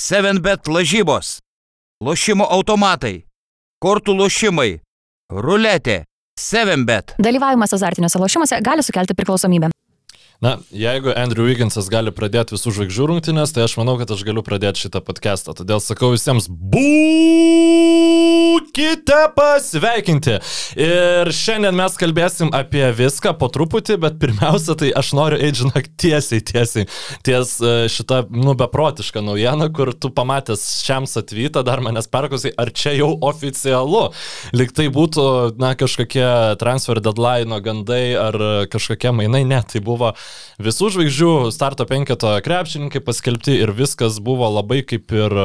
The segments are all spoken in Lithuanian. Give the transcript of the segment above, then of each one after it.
7bet lažybos, lošimo automatai, kortų lošimai, ruletė, 7bet. Dalyvavimas azartiniuose lošimuose gali sukelti priklausomybę. Na, jeigu Andrew Wigginsas gali pradėti visų žvaigždžių rungtynės, tai aš manau, kad aš galiu pradėti šitą podcastą. Todėl sakau visiems, būkite pasveikinti. Ir šiandien mes kalbėsim apie viską po truputį, bet pirmiausia, tai aš noriu eiti, žinok, tiesiai, tiesiai ties e, šitą, nu, beprotišką naujieną, kur tu pamatęs šiam atvytą dar manęs perklausai, ar čia jau oficialu. Lik tai būtų, na, kažkokie transfer deadline gandai ar kažkokie mainai, ne, tai buvo visų žvaigždžių starto penketo krepšininkai paskelbti ir viskas buvo labai kaip ir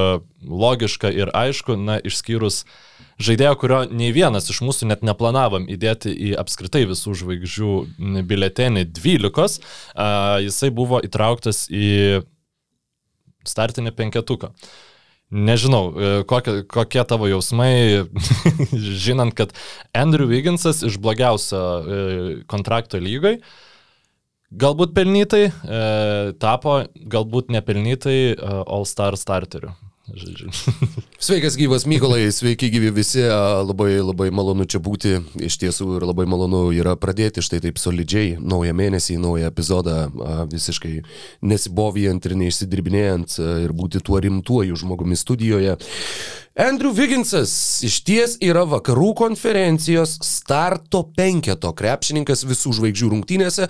logiška ir aišku, na, išskyrus žaidėjo, kurio nei vienas iš mūsų net neplanavom įdėti į apskritai visų žvaigždžių biletenį 12, jisai buvo įtrauktas į startinį penketuką. Nežinau, e, kokie, kokie tavo jausmai, žinant, kad Andrew Wigginsas iš blogiausio e, kontrakto lygai Galbūt pelnytai e, tapo, galbūt nepelnytai All Star starteriu. Žodžiu. Sveikas gyvas Mykolai, sveiki gyvi visi, labai labai malonu čia būti, iš tiesų ir labai malonu yra pradėti štai taip solidžiai, naują mėnesį, naują epizodą, visiškai nesibovijant ir neišsidirbinėjant ir būti tuo rimtuoju žmogumi studijoje. Andrew Wigginsas iš ties yra vakarų konferencijos starto penketo krepšininkas visų žvaigždžių rungtynėse.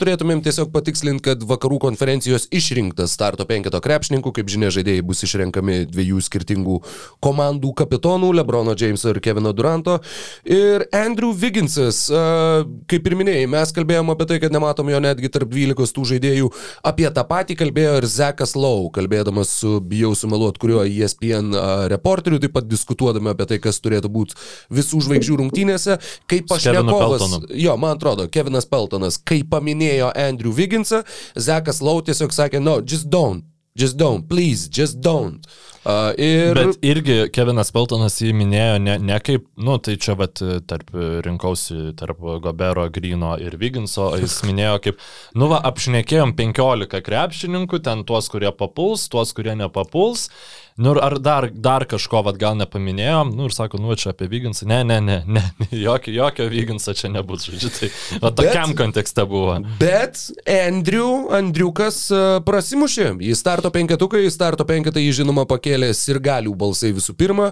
Turėtumėm tiesiog patikslinti, kad vakarų konferencijos išrinktas starto penketo krepšininkų, kaip žinia, žaidėjai bus išrenkami dviejų skirtingų komandų kapitonų - Lebrono Jameso ir Kevino Duranto. Ir Andrew Wigginsas, kaip ir minėjai, mes kalbėjome apie tai, kad nematom jo netgi tarp 12 tų žaidėjų. Apie tą patį kalbėjo ir Zekas Lau, kalbėdamas su, bijau sumeluot, kuriuo ESPN reporteriu reporterių, taip pat diskutuodami apie tai, kas turėtų būti visų žvaigždžių rungtynėse, kaip pašnekovas, jo, man atrodo, Kevinas Peltonas, kai paminėjo Andrew Wigginsą, Zekas Lau tiesiog sakė, no, just don't. Just don't, please, just don't. Ir... Bet irgi Kevinas Peltonas jį minėjo ne, ne kaip, nu tai čia vat tarp rinkausi tarp Gobero, Grino ir Viginso, jis minėjo kaip, nu va, apšnekėjom 15 krepšininkų, ten tuos, kurie papuls, tuos, kurie nepapuls. Nu ar dar, dar kažko, vad gal nepaminėjom, nu ir sako, nu čia apie Vyginsą, ne, ne, ne, ne, jokio, jokio Vyginsą čia nebus, žodžiu, tai va tokiam bet, kontekste buvo. Bet Andrew, Andriukas uh, prasimušė, į starto penketuką, į starto penketą jį žinoma pakėlė sirgalių balsai visų pirma,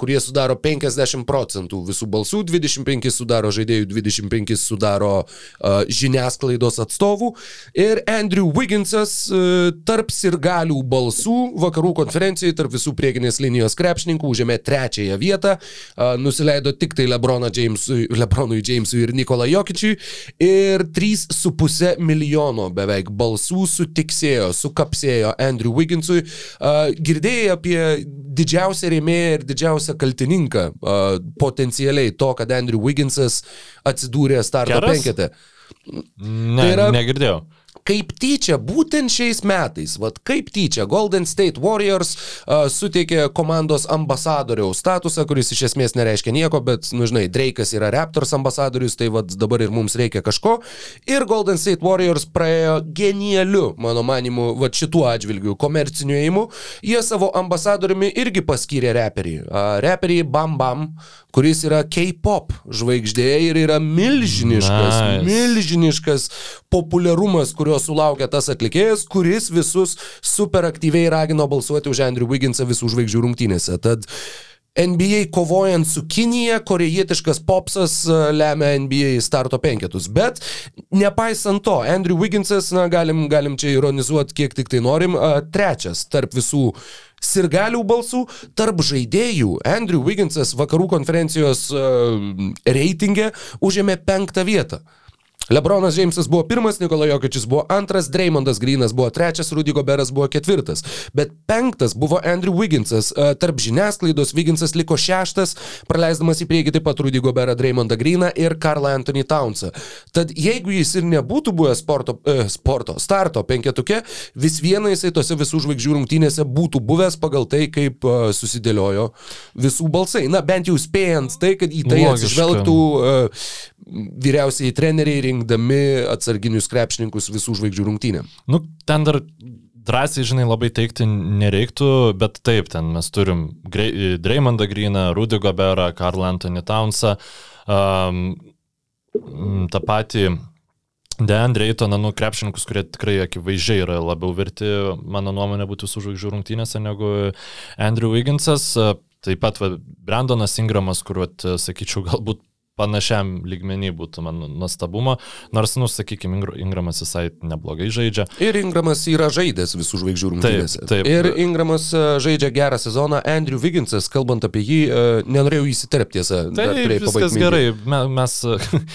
kurie sudaro 50 procentų visų balsų, 25 sudaro žaidėjų, 25 sudaro žiniasklaidos atstovų ir Andrew Wigginsas tarp sirgalių balsų vakarų konferencijos konkurencijai tarp visų priekinės linijos krepšininkų užėmė trečiąją vietą, nusileido tik tai Lebrono Jamesui, Lebronui Jamesui ir Nikola Jokičiui ir 3,5 milijono beveik balsų sutiksėjo, sukapsėjo Andrew Wigginsui. Girdėjai apie didžiausią rėmėją ir didžiausią kaltininką potencialiai to, kad Andrew Wigginsas atsidūrė starto Keras? penkete. Ne, tai yra, negirdėjau kaip tyčia, būtent šiais metais, vad kaip tyčia, Golden State Warriors uh, suteikė komandos ambasadoriaus statusą, kuris iš esmės nereiškia nieko, bet, nu žinai, Drake'as yra Raptors ambasadorius, tai vad dabar ir mums reikia kažko. Ir Golden State Warriors praėjo genialiu, mano manimu, vad šituo atžvilgiu, komerciniu įimu. Jie savo ambasadoriumi irgi paskyrė reperį. Uh, reperį Bam Bam, kuris yra K-pop žvaigždė ir yra milžiniškas, nice. milžiniškas populiarumas, kurio sulaukia tas atlikėjas, kuris visus super aktyviai ragino balsuoti už Andrew Wigginsą visų žvaigždžių rungtynėse. Tad NBA kovojant su Kinija, korejietiškas popsas e, lemia NBA starto penketus. Bet nepaisant to, Andrew Wigginsas, na, galim, galim čia ironizuoti kiek tik tai norim, e, trečias tarp visų sirgalių balsų, tarp žaidėjų Andrew Wigginsas vakarų konferencijos uh, reitingė užėmė penktą vietą. Lebronas Džeimsas buvo pirmas, Nikola Jokičius buvo antras, Dreymondas Grinas buvo trečias, Rudy Goberas buvo ketvirtas. Bet penktas buvo Andrew Wigginsas. E, tarp žiniasklaidos Wigginsas liko šeštas, praleisdamas į priekį taip pat Rudy Goberą, Dreymondą Griną ir Karlą Anthony Townsą. Tad jeigu jis ir nebūtų buvęs sporto, eh, sporto starto penketuke, vis viena jisai tose visų žvaigždžių rungtynėse būtų buvęs pagal tai, kaip uh, susidėliojo visų balsai. Na, bent jau spėjant tai, kad į tai Logiška. atsižvelgtų uh, vyriausiai treneriai rinkdami atsarginius krepšininkus visų žvaigždžių rungtynėm. Nu, ten dar drąsiai, žinai, labai teikti nereiktų, bet taip, ten mes turim Dreymondą Greeną, Rudy Goberą, Karl Anthony Townsą, um, mm, tą patį Deandre Eitoną, nu, krepšininkus, kurie tikrai akivaizdžiai yra labiau verti, mano nuomonė, būtų su žvaigždžių rungtynėse negu Andrew Wigginsas. Taip pat va, Brandonas Ingramas, kur, vat, sakyčiau, galbūt panašiam lygmenį būtų man nuostabumo, nors, nu, sakykime, Ingramas visai neblogai žaidžia. Ir Ingramas yra žaidęs visų žvaigždžių rungtynėse. taip. Ir Ingramas e, žaidžia gerą sezoną. Andrew Wigginsas, kalbant apie jį, e, nenorėjau įsiterpti tiesą. Tai turėjai viskas mintį. gerai, Me- mes,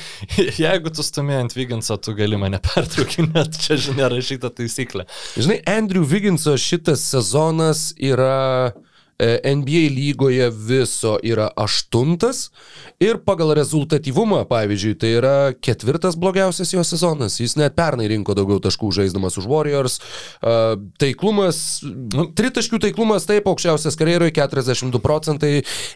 jeigu tu stumė ant Viginso, tu gali mane pertraukinėti, čia žinia rašyta taisyklė. Žinai, Andrew Wigginso šitas sezonas yra NBA lygoje viso yra aštuntas ir pagal rezultatyvumą, pavyzdžiui, tai yra ketvirtas blogiausias jo sezonas. Jis net pernai rinko daugiau taškų žaisdamas už Warriors. E, Taiklumas, nu, tritaškių taiklumas taip aukščiausias karjeroje 42 procentai,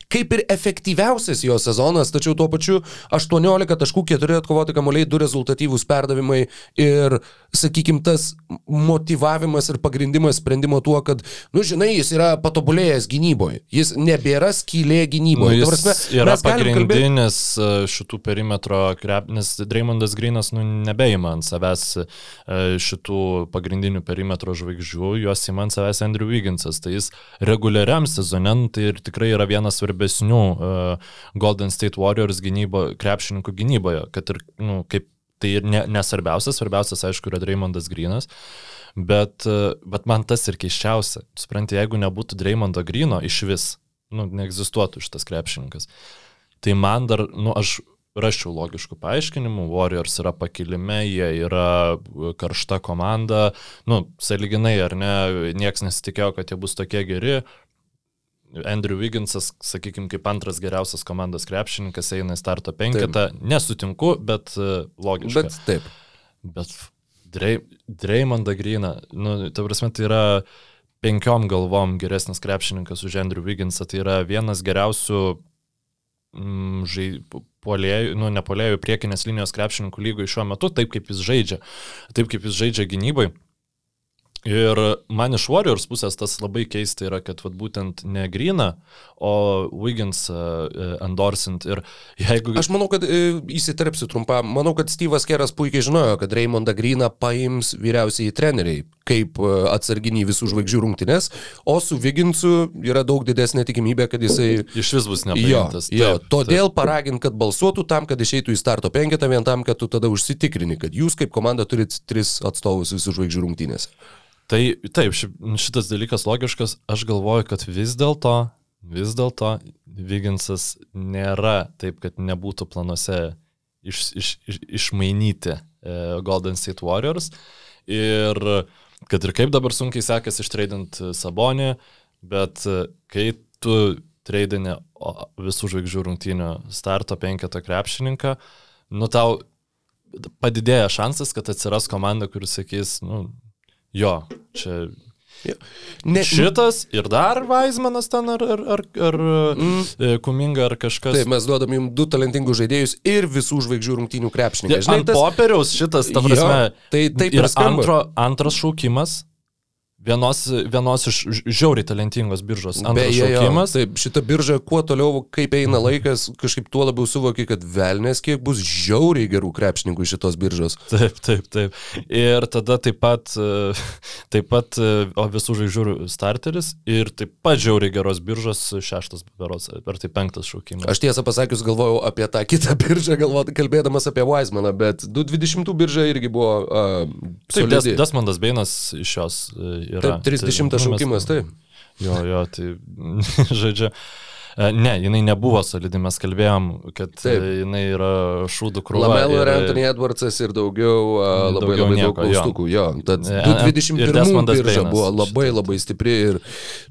kaip ir efektyviausias jo sezonas, tačiau tuo pačiu 18 taškų, 4 atkovoti kamuoliai, 2 rezultatyvūs perdavimai ir, sakykime, tas motivavimas ir pagrindimas sprendimo tuo, kad, nu, žinai, jis yra patobulėjęs gynyboje. Jis nebėra skylė Nu, gynyboje. jis Ta prasme, yra galim kalbėti- pagrindinis e, šitų perimetro krep, nes Dreymondas Grinas nu, nebeima ant savęs e, šitų pagrindinių perimetro žvaigždžių, juos įma ant savęs Andrew Wigginsas. Tai jis reguliariam sezone nu, tai ir tikrai yra vienas svarbesnių uh, Golden State Warriors gynybo, krepšininkų gynyboje, kad ir, nu, kaip tai ir ne, nesvarbiausias, svarbiausias, aišku, yra Dreymondas Grinas. Bet, e, bet man tas ir keiščiausia. Supranti, jeigu nebūtų Dreymondo Grino iš vis, nu, neegzistuotų šitas krepšininkas. Tai man dar, nu, aš raščiau logiškų paaiškinimų, Warriors yra pakilime, jie yra karšta komanda, nu, saliginai ar ne, nieks nesitikėjo, kad jie bus tokie geri. Andrew Wigginsas, sakykime, kaip antras geriausias komandos krepšininkas eina į starto penketą. Nesutinku, bet uh, logiška. Bet taip. Bet Drey, Dreymondą Greeną, nu, ta prasme, tai yra penkiom galvom geresnis krepšininkas už Andrew Wigginsą, tai yra vienas geriausių mm, žai, polėjų, nu, ne polėjų, priekinės linijos krepšininkų lygoje šiuo metu, taip kaip jis žaidžia, taip kaip jis žaidžia gynybai. Ir man iš Warriors pusės tas labai keista yra, kad vat, būtent ne Grina, o Wiggins uh, endorsint. Ir jeigu... Aš manau, kad e, įsiterpsiu trumpam. Manau, kad Steve'as Keras puikiai žinojo, kad Raymondą Greeną paims vyriausiai treneriai kaip e, atsarginį visų žvaigždžių rungtynes, o su Viginsu yra daug didesnė tikimybė, kad jisai... Iš vis bus Jo, nepaimtas. jo, Taip, todėl paragint, kad balsuotų tam, kad išeitų į starto penketą, vien tam, kad tu tada užsitikrini, kad jūs kaip komanda turit tris atstovus visų žvaigždžių rungtynėse. Tai taip, ši, šitas dalykas logiškas, aš galvoju, kad vis dėlto, vis dėlto Viginsas nėra taip, kad nebūtų planuose iš, iš, iš, išmainyti e, Golden State Warriors. Ir kad ir kaip dabar sunkiai sekasi ištreidint Sabonį, bet e, kai tu treidini visų žvaigždžių rungtynių starto penketą krepšininką, nu tau padidėja šansas, kad atsiras komanda, kuris sakys, nu, Jo, čia. Ne, Šitas ir dar Vaismanas ten ar, ar, ar, ar mm. Kuminga ar kažkas. Taip, mes duodam jums du talentingus žaidėjus ir visų žvaigždžių rungtynių krepšininkai. Ant tas... popieriaus šitas, ta prasme, Jo, tai taip ir antro, antras šaukimas, vienos, vienos iš žiauriai talentingos biržos. Beje, taip, šita birža, kuo toliau, kaip eina laikas, kažkaip tuo labiau suvoki, kad velnės kiek bus žiauriai gerų krepšininkų šitos biržos. Taip, taip, taip. Ir tada taip pat, taip pat o visų žvaigždžių starteris ir taip pat žiauriai geros biržos šeštas berots, ar tai penktas šaukimas. Aš tiesą pasakius galvojau apie tą kitą biržą, galvot, kalbėdamas apie Weizmaną, bet 220 birža irgi buvo uh, Taip. Desmondas Beinas iš jos yra. Taip, 30 Tai, nu, šaukimas, taip. Jo, jo, tai žodžiu. E, Ne, jinai nebuvo solidi, mes kalbėjom, kad Taip. Taip. jinai yra šūdų krūva. Lamelo ir Anthony Edwardsas ir daugiau, labai, Daugiau labai daug nieko, jo. klaustukų. Jo, tad E, 221 ir Desmondas birža buvo labai labai stipri ir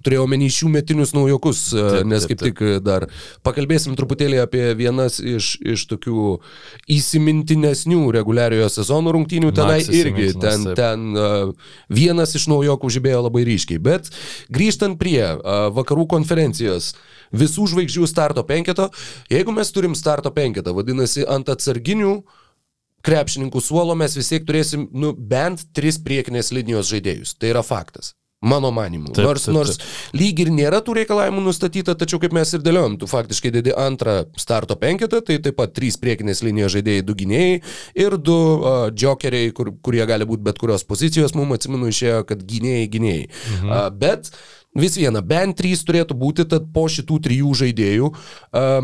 turėjau omeny šių metinius naujokus, Taip, nes taip, kaip tik dar pakalbėsim truputėlį apie vienas iš, iš tokių įsimintinesnių reguliariojo sezono rungtynių. Tenai Max irgi, ten, taip. ten vienas iš naujokų žibėjo labai ryškiai. Bet grįžtant prie vakarų konferencijos visų žvaigždžių starto penketo, jeigu mes turim starto penketą, vadinasi, ant atsarginių krepšininkų suolo mes vis tiek turėsim nu, bent tris priekinės linijos žaidėjus. Tai yra faktas. Mano manimu. Taip, nors, taip, nors lyg ir nėra tų reikalavimų nustatyta, tačiau kaip mes ir dėliojom, tu faktiškai dedi antrą starto penketą, tai taip pat trys priekinės linijos žaidėjai, du gynėjai ir du uh, jokeriai, kur, kurie gali būti bet kurios pozicijos, mums atsimenu išėjo, kad gynėjai, gynėjai. Mhm. Uh, bet Vis viena, bent trys turėtų būti, tad po šitų trijų žaidėjų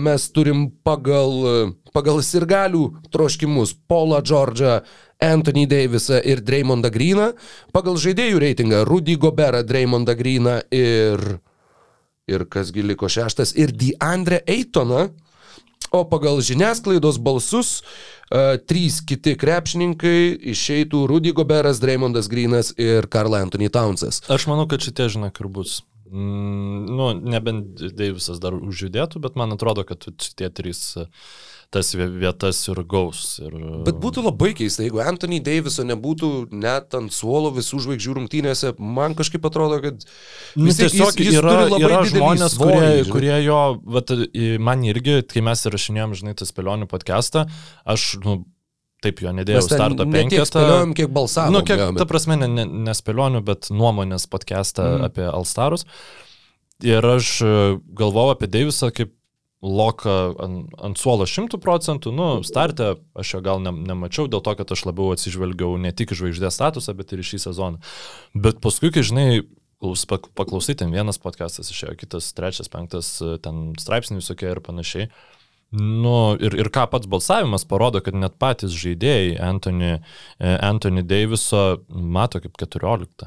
mes turim pagal, pagal sirgalių troškimus Paulą Džordžą, Anthony Davisą ir Dreymondą Greeną, pagal žaidėjų reitingą Rudy Goberą, Dreymondą Greeną ir, ir kasgi liko šeštas, ir DeAndre Eitoną, o pagal žiniasklaidos balsus uh, trys kiti krepšininkai išeitų Rudy Goberas, Dreymondas Greenas ir Karl Anthony Townsas. Aš manau, kad šitie, žinok, ir bus. Mm, nu, nebent Deivisas dar užjudėtų, bet man atrodo, kad šitie trys e, tas vie- vietas ir gaus. Ir... Bet būtų labai keista, jeigu Anthony Daviso nebūtų net ant suolo visų žvaigždžių rungtynėse, man kažkaip atrodo, kad Nu, tiesiog jis, jis yra, yra žmonės, svorį, kurie, žinai. kurie jo, vat, man irgi, kai mes įrašinėjom, žinai, tas spėlionių podcastą, aš, nu, taip jo nedėjau starto penketą. spėliojom, kiek balsavom. Nu, kiek, bet- ta prasme, ne, ne, nespėlionių, bet nuomonės podcastą mm. apie Alstarus. Ir aš e, galvojau apie Deivisą kaip loką ant, ant suolo 100 procentų. Nu, startę aš jo gal ne, nemačiau, dėl to, kad aš labiau atsižvelgiau ne tik žvaigždės statusą, bet ir šį sezoną. Bet paskui, kai žinai, klaus- pak- paklausai, ten vienas podcastas išėjo, kitas, trečias, penktas, ten straipsniai visokie ir panašiai. Nu, ir, ir ką pats balsavimas parodo, kad net patys žaidėjai Anthony, e, Anthony Daviso mato kaip 14.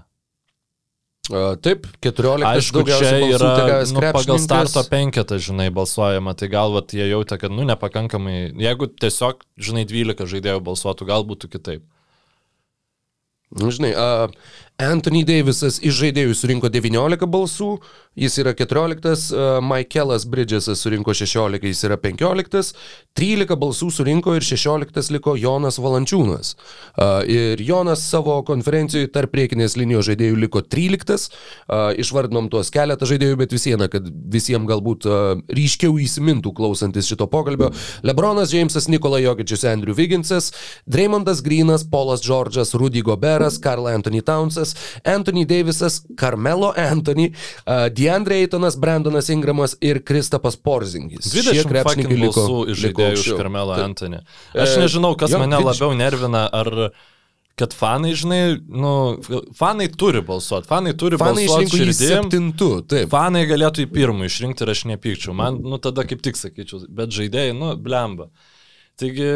Taip, 14 Aišku, čia yra nu, pagal starto penketą, žinai, balsuojama, tai gal vat, jie jautė, kad, nu, nepakankamai, jeigu tiesiog, žinai, 12 žaidėjų balsuotų, gal būtų kitaip. Nu, Žinai, a, Anthony Davisas iš žaidėjų surinko 19 balsų, jis yra 14, a, Michaelas Bridgesas surinko 16, jis yra 15, 13 balsų surinko ir 16 liko Jonas Valančiūnas. A, Ir Jonas savo konferencijoje tarp priekinės linijos žaidėjų liko 13, a, išvardinom tuos keletą žaidėjų, bet vis viena, kad visiems galbūt ryškiau įsimintų klausantis šito pokalbio. Lebronas Jamesas, Nikola Jokičius, Andrew Vigginsas, Dreymondas Greenas, Polas Džordžas, Rudy Goberas, Karl Anthony Townsas, Anthony Davisas, Carmelo Anthony, uh, DeAndre Aytonas, Brandonas Ingramas ir Kristapas Porzingis. 20 krepšininkai fucking liko- liko iš. Karmelo Taip. Anthony. Aš E, nežinau, kas jo, mane 20. labiau nervina, ar kad fanai, žinai, nu, fanai turi balsuoti, fanai turi Fanai balsuoti išrinko jį širdim. septintu, taip. Fanai galėtų į pirmą išrinkti ir aš nepykčiau. Man, nu, tada kaip tik sakyčiau, bet žaidėjai, nu, blemba. Taigi,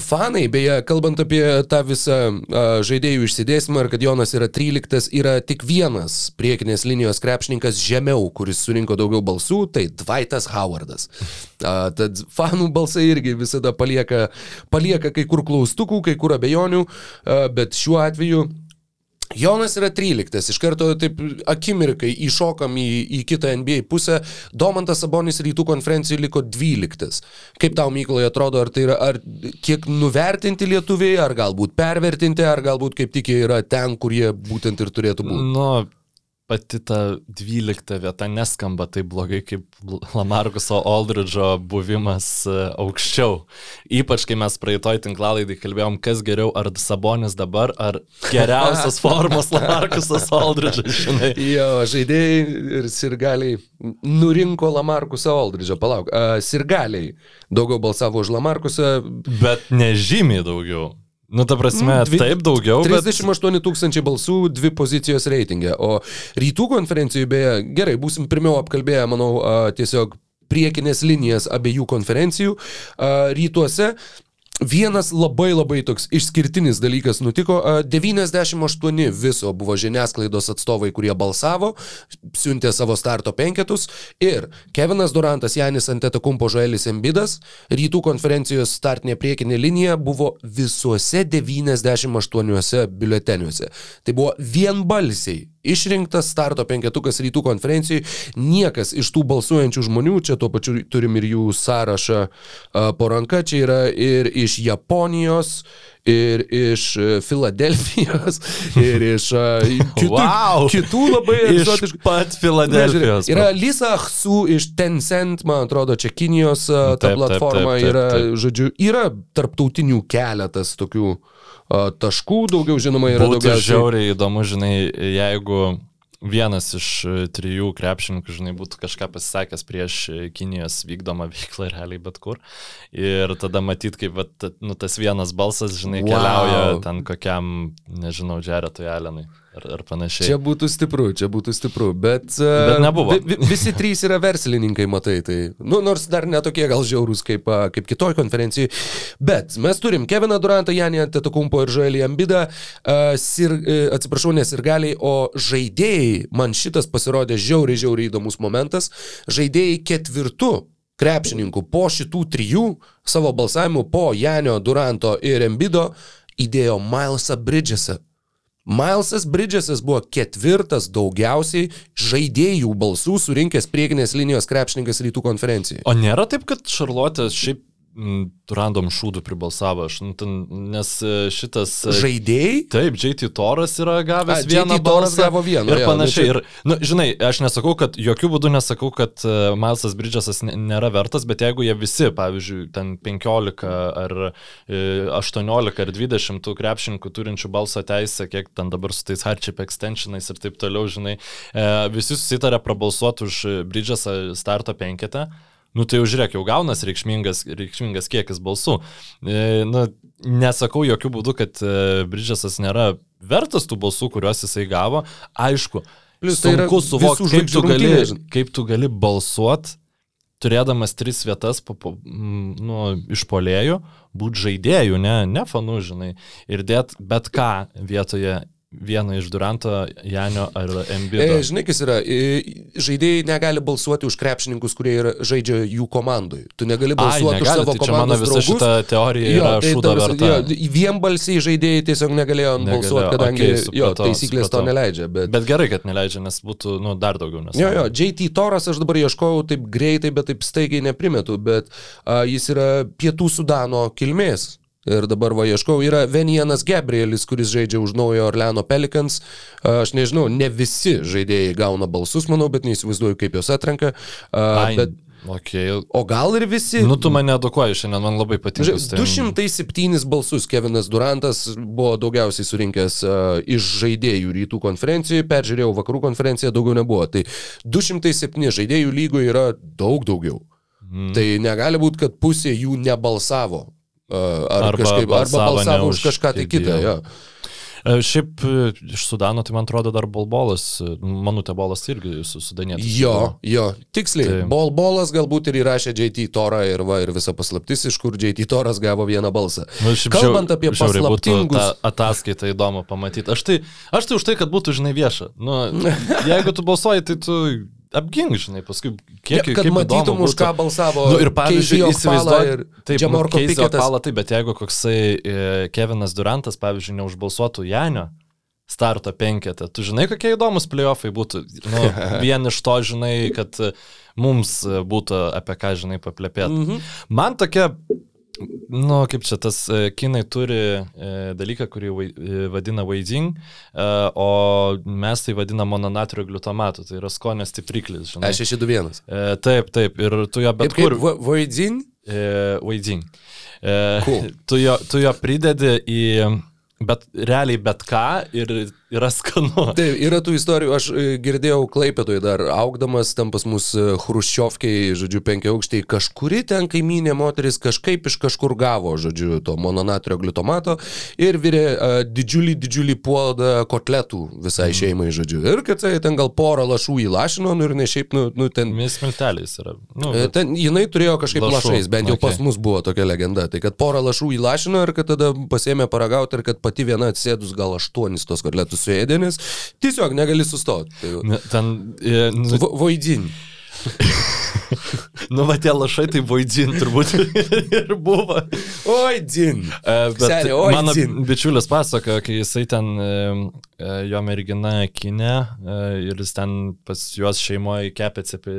Fanai, beje, kalbant apie tą visą a, žaidėjų išsidėstymą ir kad Jonas yra 13, yra tik vienas priekinės linijos krepšininkas žemiau, kuris surinko daugiau balsų, tai Dvaitas Howardas. A, tad fanų balsai irgi visada palieka, palieka kai kur klaustukų, kai kur abejonių, a, bet šiuo atveju Jonas yra 13, iš karto taip akimirkai įšokam į, į kitą NBA pusę, Domantas Sabonis rytų konferencijoje liko 12. Kaip tau, Mykolai, atrodo, ar tai yra, ar kiek nuvertinti lietuviai, ar galbūt pervertinti, ar galbūt kaip tik jie yra ten, kur jie būtent ir turėtų būti? nu, pati ta 12 vieta neskamba taip blogai kaip Lamarkuso Aldridžo buvimas e, aukščiau. Ypač kai mes praeitoj tinklalaidai kalbėjom, kas geriau, ar Sabonis dabar, ar geriausios formos Lamarkusas Aldridžas, žinai. Jo, žaidėjai ir sirgaliai nurinko Lamarkusą Aldridžą, palauk. Sirgaliai daugiau balsavo už Lamarkusą, Bet nežymiai daugiau. Nu, ta prasme, Mm, dvi- taip daugiau, bet... 38 tūkstančiai balsų, dvi pozicijos reitingė. O rytų konferencijoje, beje, gerai, būsim pirmiau apkalbėję, manau, tiesiog priekinės linijas abiejų konferencijų. Rytuose Vienas labai labai toks išskirtinis dalykas nutiko. a, 98 viso buvo žiniasklaidos atstovai, kurie balsavo, siuntė savo starto penketus ir Kevinas Durantas, Janis Antetokumpo Žoelis Embidas, rytų konferencijos startinė priekinė linija buvo visuose 98 biuleteniuose. Tai buvo vienbalsiai išrinktas starto penketukas rytų konferencijai. Niekas iš tų balsuojančių žmonių, čia tuo pačiu turim ir jų sąrašą po ranka, čia yra ir iš Japonijos, ir iš e, Filadelfijos, ir iš kitų, Vau! kitų labai Iš egzotiškų. pat Filadelfijos. Yra Lisa Hsu iš Tencent, man atrodo, čia Kinijos ta Taip, taip, platforma taip, taip, yra, taip. žodžiu, yra tarptautinių keletas tokių a, taškų, daugiau žinoma yra Būtų daugiausiai. žiauriai įdomu, žinai, jeigu vienas iš e, trijų krepšininkų, žinai, būtų kažką pasisakęs prieš e, Kinijos vykdomą veiklą realiai bet kur. Ir tada matyt, kaip vat, nu, tas vienas balsas, žinai, Wow. keliauja ten kokiam, nežinau, Džeretui Alenui ar, ar panašiai. Čia būtų stipru, čia būtų stipru, bet, Bet nebuvo. Vi, vi, visi trys yra verslininkai, matai, tai, nu, nors dar netokie gal žiaurūs kaip, kaip kitoj konferencijai. Bet mes turim Keviną Durantą, Janį Antetokumpo ir Žoelį Ambidą, sir, e, atsiprašau, nesirgaliai, o žaidėjai, man šitas pasirodė žiauriai, žiauriai įdomus momentas, žaidėjai ketvirtų krepšininkų po šitų trijų savo balsavimų po Janio Duranto ir Embido įdėjo Milesą Bridgesą. Milesas Bridgesas buvo ketvirtas daugiausiai žaidėjų balsų surinkęs priekinės linijos krepšininkas rytų konferencijai. O nėra taip, kad Šarlotė šiaip random šūdų pribalsavo, aš, nu, ten, nes e, šitas... e, Žaidėjai? Taip, JT Toras yra gavęs A, vieną balsą gavo vieną, Ir panašiai. nu Ir, nu, žinai, aš nesakau, kad jokių būdų nesakau, kad uh, Milesas Bridgesas nėra vertas, bet jeigu jie visi, pavyzdžiui, ten 15 ar e, 18 ar 20 tų krepšininkų turinčių balso teisę, kiek ten dabar su tais hardship extensionais ir taip toliau, žinai, e, visi susitarė prabalsuoti už Bridgesą starto penketę. Nu tai žiūrėk, jau gaunas reikšmingas, reikšmingas kiekis balsų. E, nu, nesakau jokių būdų, kad e, Bridgesas nėra vertas tų balsų, kuriuos jisai gavo. Aišku, Plius tai sunku suvokti, visų kaip tu gali, kaip tu gali balsuot, turėdamas tris vietas po, po, nu, iš polėjų, būti žaidėjų, ne, ne fanų, žinai, ir dėt bet ką vietoje vieno iš Duranto, Janio ar Embido. E, žinai, kas yra, e, žaidėjai negali balsuoti už krepšininkus, kurie yra, žaidžia jų komandai. Tu negali Ai, balsuoti už negali, savo tai čia mano visa draugus. šita teorija Jo, yra tai šūdo ta prasme, verta. jo, vienbalsiai žaidėjai tiesiog negalėjo Negalėjo, balsuoti, kadangi jo, supratau, taisyklės to supratau. neleidžia. Bet... Bet gerai, kad neleidžia, nes būtų, nu, dar daugiau nes. Jo, jo, JT Toras aš dabar ieškojau taip greitai, bet taip staigiai neprimetu, bet a, jis yra pietų Sudano kilmės. Ir dabar va ieškau, yra Venianas Gabrielis, kuris žaidžia už naujo Orleano Pelicans. A, Aš nežinau, ne visi žaidėjai gauna balsus, manau, bet neįsivaizduoju, kaip juos atrenka. Ai, Bet, okay. o gal ir visi. Nu, tu mane edukuoji šiandien, man labai patinka. Žiūrėk, 207 balsus Kevinas Durantas buvo daugiausiai surinkęs uh, iš žaidėjų rytų konferencijoje, peržiūrėjau vakarų konferenciją, daugiau nebuvo. Tai 207 žaidėjų lygoje yra daug daugiau. Mm. Tai negali būti, kad pusė jų nebalsavo. Ar Arba kažkaip, arba balsavo balsavo ne už kažką tai kitą. Jo. Šiaip e, iš Sudano, tai man atrodo dar Bolbolas, e, Manutė Bolas irgi su Sudanietis. jo, jo, tiksliai. Tai- Bol bolas galbūt ir įrašė JT Torą ir, va, ir visa paslaptis, iš kur JT Toras gavo vieną balsą. Nu, šiaip Kalbant apie paslaptingus- tą ataskaitą įdomu pamatyti. Aš tai, aš tai už tai, kad būtų, žinai, vieša. Nu, jeigu tu balsuoji, tai tu apgink, žinai, paskui kiek, Ja, kad matytum, už ką balsavo Nu, ir pavyzdžiui, ir taip, Džamorko nu, Piketas. Pala, taip, bet jeigu koksai e, Kevinas Durantas, pavyzdžiui, neužbalsuotų Janio starto penketę, tu žinai, kokie įdomus playoffai būtų. Nu, vien iš to, žinai, kad mums būtų apie ką, žinai, paplepėti. Mhm. Man tokia, nu, kaip čia tas e, kinai turi e, dalyką, kurį vai- e, vadina vaiding, e, o mes tai vadinam mononatrio gliutamatu, tai yra skonio stipriklis, žinai. E621. E, taip, taip, ir tu jo bet Kaip, kur... kaip Voidzin? E, vaiding. E, Cool. tu, jo, tu jo pridedi į... Bet realiai bet ką ir yra skanu. Taip, yra tų istorijų, aš e, girdėjau Klaipėtoje dar augdamas, ten pas mus e, Hruščiovkiai, žodžiu, penkia aukštai, kažkuri ten kaiminė moteris kažkaip iš kažkur gavo, žodžiu, to mononatrio glitomato ir virė uh, didžiulį, didžiulį puodą kotletų visai Mhm. šeimai, žodžiu. Ir kad tai ten gal porą lašų įlašino, nu ir ne šiaip, nu, nu ten... Mis milteliais yra. Nu, E, Ten jinai turėjo kažkaip Lašų, lašais, bent jau okei. pas mus buvo tokia legenda. Tai kad porą lašų įlašino ir kad tada pasėmė paragauti ir kad pati viena atsėdus gal aštuonis tos kotletus suėdė, nes tiesiog negali sustoti. Tai, ne, ten... E, nu, Vo- Voidin. nu, va tie lašai tai vaidin turbūt ir buvo. Oi, din. E, Bet Seniai, oi, mano dzin. bičiulis pasakojo, kai jisai ten, e, e, jo mergina kinė e, ir jis ten pas juos šeimoje kepė cepe,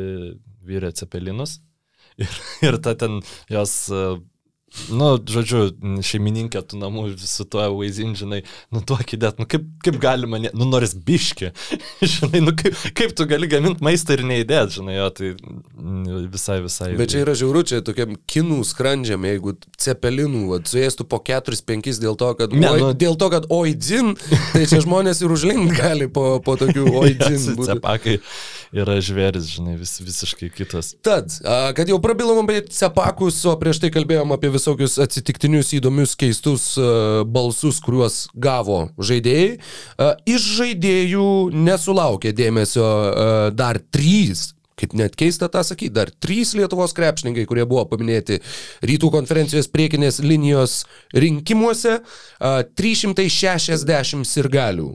vyrė cepelinus. Ir, ir ta ten jos, e, nu, žodžiu, šeimininkė tų namų su tuo vaizdin, žinai, nu, duok įdėt, nu, kaip, kaip galima, ne, nu, noris biški, žinai, nu, kaip, kaip tu gali gaminti maistą ir neįdėt, žinai, jo, tai mm, visai, visai. Bet čia yra žiauru, čia tokiam kinų skrandžiam, jeigu cepelinų, vat, suėstų po 4-5 dėl to, kad, Ne, oi, nu- dėl to, kad oi, din, tai čia žmonės ir užlink gali po, po tokių oi, būti. Cepakai yra žvėris, žinai, vis, visiškai kitas. Tad, a, kad jau prabilom apie cepakus, o prieš tai kalbėjom apie visokius atsitiktinius, įdomius, keistus a, balsus, kuriuos gavo žaidėjai. A, Iš žaidėjų nesulaukė dėmesio a, dar trys. Kaip net keista tą sakyti, dar trys Lietuvos krepšininkai, kurie buvo paminėti rytų konferencijos priekinės linijos rinkimuose, a, 360 sirgalių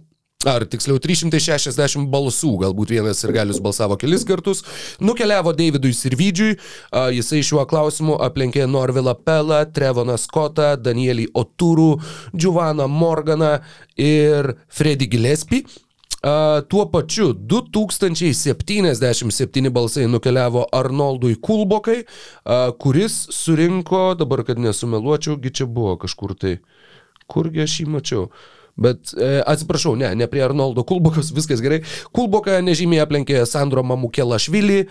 ar tiksliau 360 balsų, galbūt vienas ir galius balsavo kelis kartus, nukeliavo Davidui Sirvidžiui, jisai šiuo klausimu aplenkė Norvilą Pelą, Trevoną Scottą, Danielį Oturų, Giovanną Morganą ir Freddy Gillespie. A, tuo pačiu 2077 balsai nukeliavo Arnoldui Kulbokai, a, kuris surinko, dabar kad nesumeluočiau, gi čia buvo kažkur tai, kurgi aš jį mačiau. Bet e, atsiprašau, ne, ne prie Arnoldo Kulbokos, viskas gerai. Kulboka nežymiai aplenkė Sandro Mamukelašvilį, e,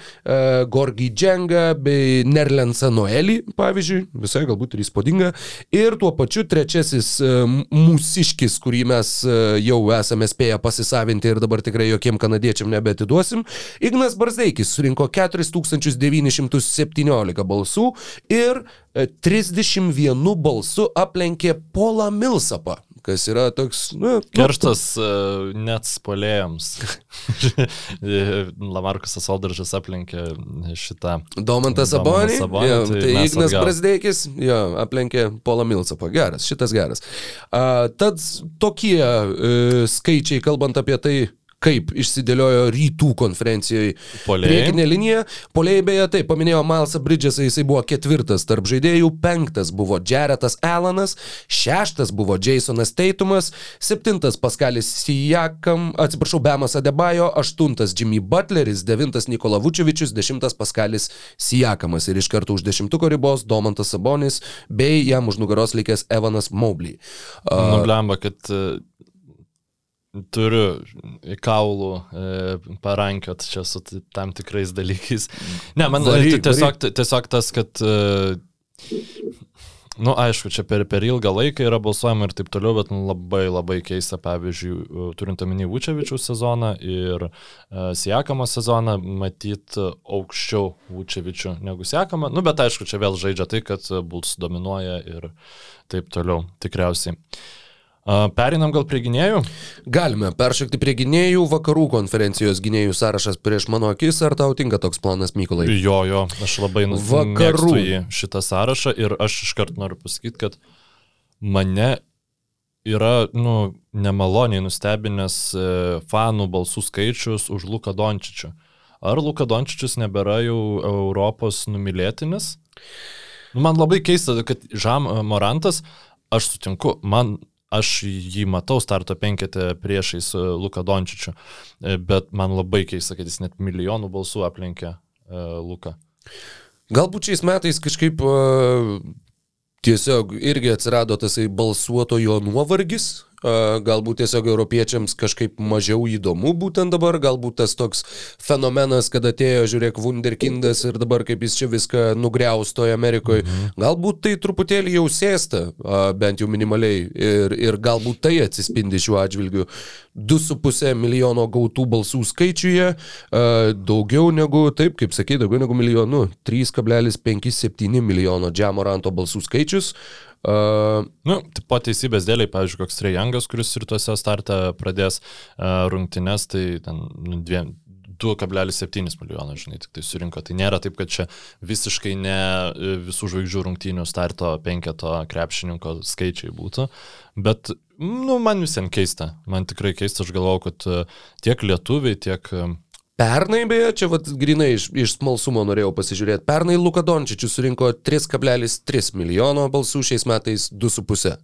Gorgi Dženga bei Nerlensą Noelį, pavyzdžiui, visai galbūt ir įspūdinga. Ir tuo pačiu trečiasis e, mūsiškis, kurį mes e, jau esame spėję pasisavinti ir dabar tikrai jokiem kanadiečiam nebetiduosim. Ignas Barzeikis surinko 4917 balsų ir e, 31 balsu aplenkė Polą Milsapą, kas yra toks, na, nu, Kerštas uh, net spolėjams. Lamarkusas Aldaržas aplenkė šitą. Domantas Sabonį, jo, tai tai Ignas atgal. Brasdeikis, jo, aplenkė Polą Milsapą. Geras, šitas geras. A, tad tokie e, skaičiai, kalbant apie tai, kaip išsidėliojo rytų konferencijoje priekinė linija. Polėjai beje, taip, paminėjo Milesą Bridgesą, jisai buvo ketvirtas tarp žaidėjų, penktas buvo Jaretas Alanas, šeštas buvo Jasonas Teitumas, septintas Paskalis Sijakam, atsiprašau, Bemas Adebajo, aštuntas Jimmy Butleris, devintas Nikola Vučevičius, dešimtas Paskalis Sijakamas ir iš karto už dešimtuko ribos Domantas Sabonis bei jam už nugaros likęs Evanas Mobley. A, Nublemba, kad e, turiu į kaulų e, parankiot čia su tam tikrais dalykais. Ne, man Varyk, Vary, tiesiog, tiesiog tas, kad e, Nu, aišku, čia per, per ilgą laiką yra balsuojama ir taip toliau, bet nu, labai labai keista, pavyzdžiui, turint omeny Vučevičių sezoną ir uh, Siekamo sezoną, matyt aukščiau Vučevičių negu Siekama. Nu, bet aišku, čia vėl žaidžia tai, kad Bulls dominuoja ir taip toliau, tikriausiai. Uh, Perinam gal prie gynėjų? Galime peršokti prie gynėjų, vakarų konferencijos gynėjų sąrašas prieš mano akis, ar tau tinka toks planas, Mykolai? Jo, jo, aš labai nu- Vakarų. šitą sąrašą ir aš iškart noriu pasakyti, kad mane yra, nu, nemaloniai nustebinęs e, fanų balsų skaičius už Luką Dončičių. Ar Luka Dončičius nebėra jau Europos numylėtinis? Nu, man labai keista, kad Žam Morantas, aš sutinku, man aš jį matau starto penketę priešais e, Luką Dončičių, e, bet man labai keista, kad jis net milijonų balsų aplenkė e, Luką. Galbūt šiais metais kažkaip tiesiog irgi atsirado tasai balsuotojo nuovargis. Galbūt tiesiog europiečiams kažkaip mažiau įdomu būtent dabar, galbūt tas toks fenomenas, kad atėjo, žiūrėk, Wunderkindas ir dabar kaip jis čia viską nugriaustojo Amerikoje, mhm. galbūt tai truputėlį jau sėsta, bent jau minimaliai, ir, ir galbūt tai atsispindi šiuo atžvilgiu. 2,5 milijono gautų balsų skaičiuje, daugiau negu, taip kaip sakai, daugiau negu milijonų, 3,57 milijono Džiamoranto balsų skaičius. Uh, Nu, po teisybės dėliai, pavyzdžiui, koks Trejangas, kuris rytuose startą pradės uh, rungtynes, tai ten nu, dviem, 2,7 milijono, žinai, tik tai surinko. Tai nėra taip, kad čia visiškai ne e, visų žvaigždžių rungtynių starto penketo krepšininko skaičiai būtų. Bet, nu, man visiems keista. Man tikrai keista, aš galvau, kad e, tiek lietuviai, tiek... e, Pernai, beje, čia vat, grinai iš, iš smalsumo norėjau pasižiūrėti. Pernai Luka Dončičius surinko 3,3 milijono balsų, šiais metais 2,5.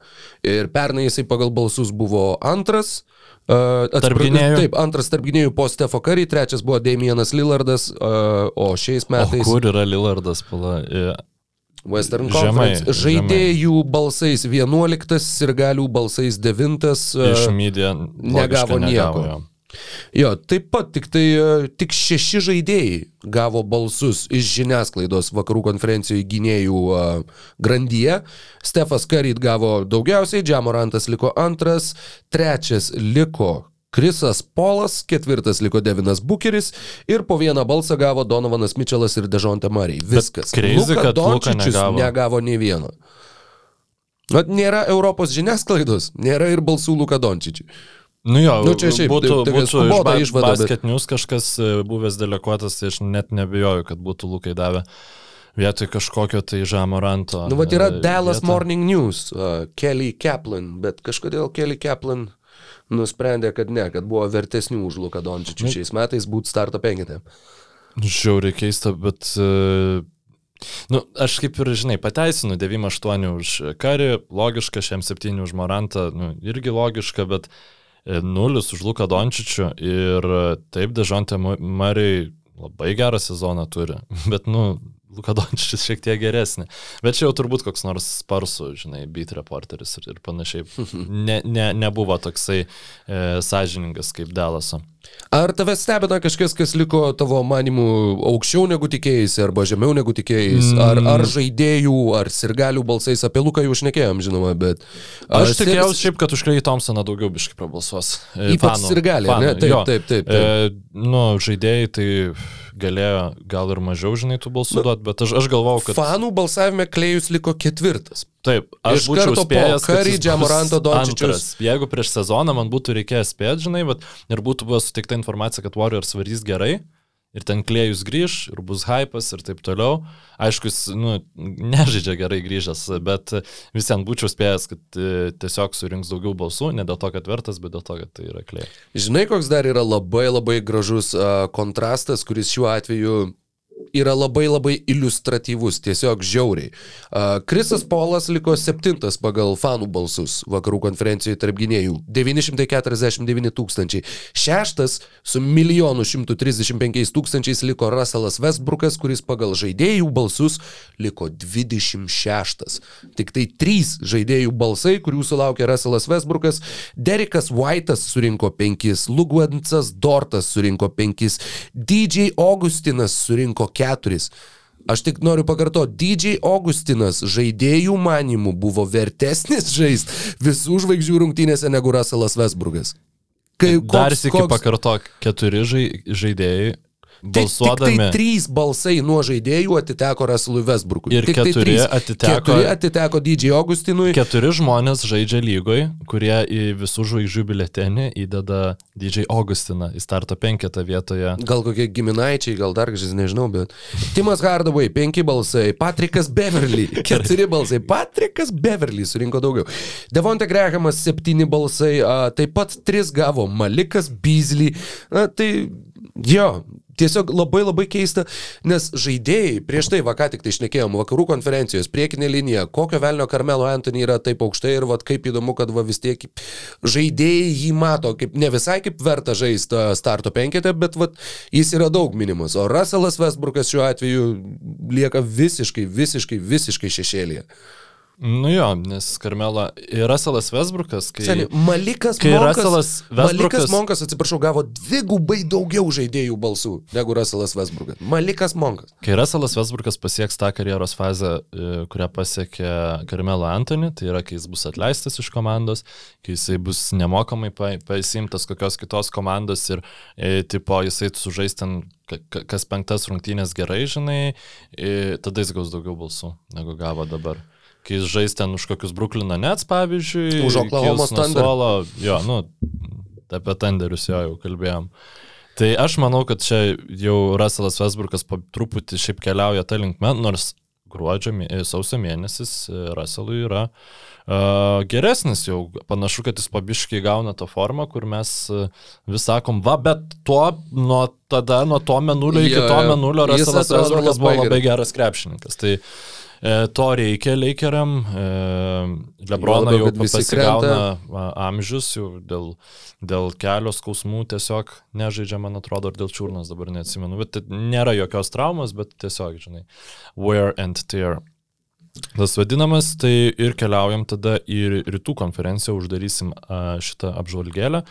Ir pernai jisai pagal balsus buvo antras. Uh, Tarp gynėjų? Taip, antras tarp gynėjų po Stefo Curry, trečias buvo Damienas Lillardas, uh, o šiais O metais kur yra Lillardas? Pala? E, Western Žemai, Conference. Žaidėjų balsais 11, ir galių balsais 9. Iš media negavo nieko. jo. Jo, taip pat tik tai e, tik šeši žaidėjai gavo balsus iš žiniasklaidos vakarų konferencijoje gynėjų uh, grandyje. Stefas Karyt gavo daugiausiai, Džamorantas liko antras, trečias liko Krisas Polas, ketvirtas liko Devinas Bukeris ir po vieną balsą gavo Donovanas Mitčelas ir Dežonte Mariai. Viskas. Luka kad Dončičius negavo. negavo nei vieno. Vat nėra Europos žiniasklaidos, nėra ir balsų Luka Dončičiui. Nu jo, Nu, čia šiaip būtų, tokia būtų iš ba išvada, bet- basket news kažkas e, buvęs deleguotas, tai aš net nebejoju, kad būtų Lukai davę vietoj kažkokio tai Žamoranto. Nu, va, yra e, Dallas vietą. Morning News, uh, Kelly Kaplan, bet kažkodėl Kelly Kaplan nusprendė, kad ne, kad buvo vertesnių už Luką Dončičių šiais metais būti starto penketė. Žiauriai keista, bet... Uh, nu, aš kaip ir, žinai, pateisinu 9-8 už Karį, logiška, šiam 7 už Morantą, nu, irgi logiška, bet 0 už Luką Dončičių ir taip, Dežontė Mariai labai gerą sezoną turi, bet, nu, Luka Dončičius šiek tiek geresnė. Bet čia jau turbūt koks nors sparsų, žinai, beat reporteris ir, ir panašiai. Ne, ne, nebuvo toksai e, sąžiningas kaip Dalaso. Ar tave stebina kažkas, kas liko tavo manimų aukščiau negu tikėjai, arba žemiau negu tikėjai? Ar, ar žaidėjų, ar sirgalių balsais apie Luką jau šnekėjom, žinoma, bet... Aš tikėjausi šiaip, kad už Klejį Thompsoną daugiau biškai prabalsuos. E, Ypač sirgaliai, ne? Taip, jo. taip, taip, taip. E, nu, žaidėjai tai galėjo gal ir mažiau, žinai, tų balsų duoti, bet aš, aš galvau, kad... Fanų balsavime Klejus liko ketvirtas. Taip, aš Iš būčiau spėjęs, bus Džamoranto, Dončičius. Jeigu prieš sezoną man būtų reikėjęs spėti, žinai, bet ir būtų buvo suteikta informacija, kad Warriors varys gerai, ir ten klėjus grįž, ir bus hypas, ir taip toliau. Aišku, jis, nu, nežaidžia gerai grįžęs, bet vis ten būčiau spėjęs, kad e, tiesiog surinks daugiau balsų, ne dėl to, kad vertas, bet dėl to, kad tai yra klėjus. Žinai, koks dar yra labai labai gražus kontrastas, kuris šiuo atveju yra labai labai iliustratyvus, tiesiog žiauriai. Krisas Polas liko septintas pagal fanų balsus vakarų konferencijoje tarp gynėjų - 949 tūkstančiai. Šeštas su 1 135 tūkstančiais liko Russellas Westbrookas, kuris pagal žaidėjų balsus liko 26. Tik tai trys žaidėjų balsai, kurių sulaukė Russellas Westbrookas. Derikas White'as surinko 5, Lugwansas Dortas surinko 5, DJ Augustinas surinko 4. Aš tik noriu pakartoti, DJ Augustinas žaidėjų manimų buvo vertesnis žaist visų žvaigždžių rungtynėse negu Russellas Westbrookas. Kai, Dar sėki pakartok, keturi žai, žaidėjai Tik, tik balsuodami. tai trys balsai nuo žaidėjų atiteko Russellui Westbrookui. Ir tik keturi tai trys. atiteko- keturi atiteko DJ Augustinui. Keturi žmonės žaidžia lygoj, kurie į visų žvaigždžių biletenį įdeda DJ Augustiną į starto penketą vietoje. Gal kokie giminaičiai, gal dar kažkas, nežinau, bet. Timas Hardaway, penki balsai. Patrikas Beverly, keturi balsai. Patrikas Beverly surinko daugiau. Devonte Grehamas, septyni balsai. Taip pat tris gavo Malikas Beasley. Na, tai jo. Tiesiog labai labai keista, nes žaidėjai, prieš tai, va ką tik tai išnekėjom, vakarų konferencijos, priekinė linija, kokio velnio Karmelo Anthony yra taip aukštai ir va kaip įdomu, kad va vis tiek žaidėjai jį mato, kaip ne visai kaip verta žaisti starto penketę, bet va jis yra daug minimas, o Russellas Westbrookas šiuo atveju lieka visiškai, visiškai, visiškai šešėlėje. Nu jo, nes Karmela ir Russellas Westbrookas, kai... Seniai, Malikas kai Monkas, Russellas Malikas Westbrookas- Monkas, atsiprašau, gavo dvigubai daugiau žaidėjų balsų negu Russellas Westbrookas. Malikas Monkas. Kai Russellas Westbrookas pasieks tą karjeros fazę, e, kurią pasiekė Karmelo Antony, tai yra, kai jis bus atleistas iš komandos, kai jisai bus nemokamai pa- pasimtas kokios kitos komandos ir, e, tipo, jisai sužais ten ka- ka- kas penktas rungtynės gerai, žinai, e, tada jis gaus daugiau balsų, negu gavo dabar. Kai jis žais ten už kokius Bruklino Nets, pavyzdžiui, Už Oklahoma suolo, jo, nu, apie Tenderius jo jau kalbėjom. Tai aš manau, kad čia jau Russellas po truputį šiaip keliauja tą linkmę, nors gruodžio, e, sausio mėnesis e, Russellui yra uh, geresnis jau. Panašu, kad jis pabiškiai gauna tą formą, kur mes uh, vis sakom, va, bet tuo nuo tada, nuo to menulio iki Jo, to menulio Russellas Westbrookas buvo labai geras krepšininkas. Tai e, to reikia Lakeriam. E, Lebroną jau pasigauna amžius, jau dėl, dėl kelio skausmų tiesiog nežaidžia, man atrodo, ir dėl čiurnos dabar neatsimenu. Bet nėra jokios traumos, bet tiesiog, žinai, wear and tear. Tas vadinamas, tai ir keliaujam tada į rytų konferenciją, uždarysim šitą apžvalgėlę.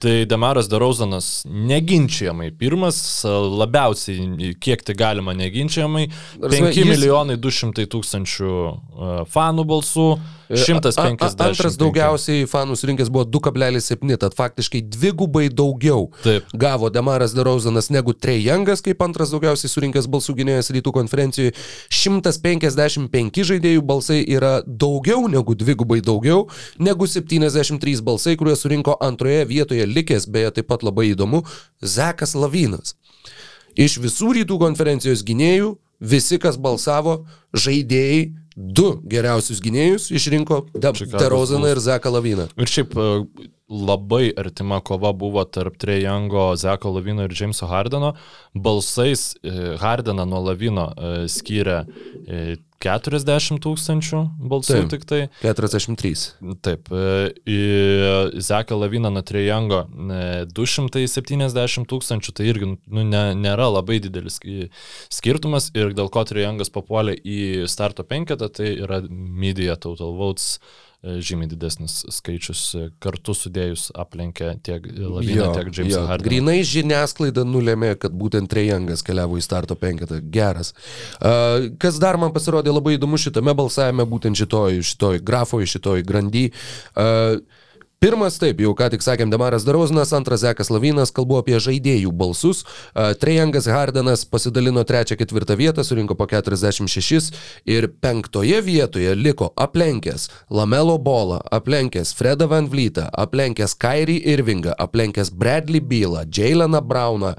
Tai Demaras Darauzanas neginčiamai pirmas, labiausiai, kiek tai galima neginčiamai, prasme, 5 jis- milijonai 200 tūkstančių a, fanų balsų, A- a- 150. Antras daugiausiai fanų surinkęs buvo 2,7, tad faktiškai dvigubai daugiau Taip. gavo Demaras Derauzanas negu Trejangas, kaip antras daugiausiai surinkęs balsų gynėjas rytų konferencijoje. 155 žaidėjų balsai yra daugiau negu dvigubai daugiau negu 73 balsai, kuriuos surinko antroje vietoje likęs, beje, taip pat labai įdomu, Zekas Lavinas. Iš visų rytų konferencijos gynėjų, visi, kas balsavo, žaidėjai, du geriausius gynėjus išrinko De Bulls. ir Zeką Laviną. Ir šiaip e, labai artima kova buvo tarp Trejango, Zeko Lavino ir Jameso Hardeno. Balsais e, Hardeną nuo Lavino e, skyrė e, 40 tūkstančių balsų Taip. tik tai. 43. Taip, e, į Zeką Laviną nuo Trejango e, 270 tūkstančių, tai irgi nu, ne, nėra labai didelis ski- skirtumas ir dėl ko Trejangas papuolė į starto penketą, tai yra media total votes e, žymiai didesnis skaičius e, kartu sudėjus aplenkė tiek Laviną, tiek Jamesą Hardeną. Grinai žiniasklaida nulėmė, kad būtent Trejangas keliavo į starto penketą. Geras. Uh, kas dar man pasirodė labai įdomu šitame balsavime, būtent šitoj, šitoj grafoje, šitoj grandy. Uh, Pirmas, taip, jau ką tik sakėm, Demaras Darozinas, antras Zekas Lavinas, kalbu apie žaidėjų balsus. Trejangas Hardenas pasidalino trečią, ketvirtą vietą, surinko po 46 ir penktoje vietoje liko aplenkęs Lamelo Bolą, aplenkęs Fredą Van Vlytą, aplenkęs Kairį Irvingą, aplenkęs Bradley Bylą, Jaileną Brauną,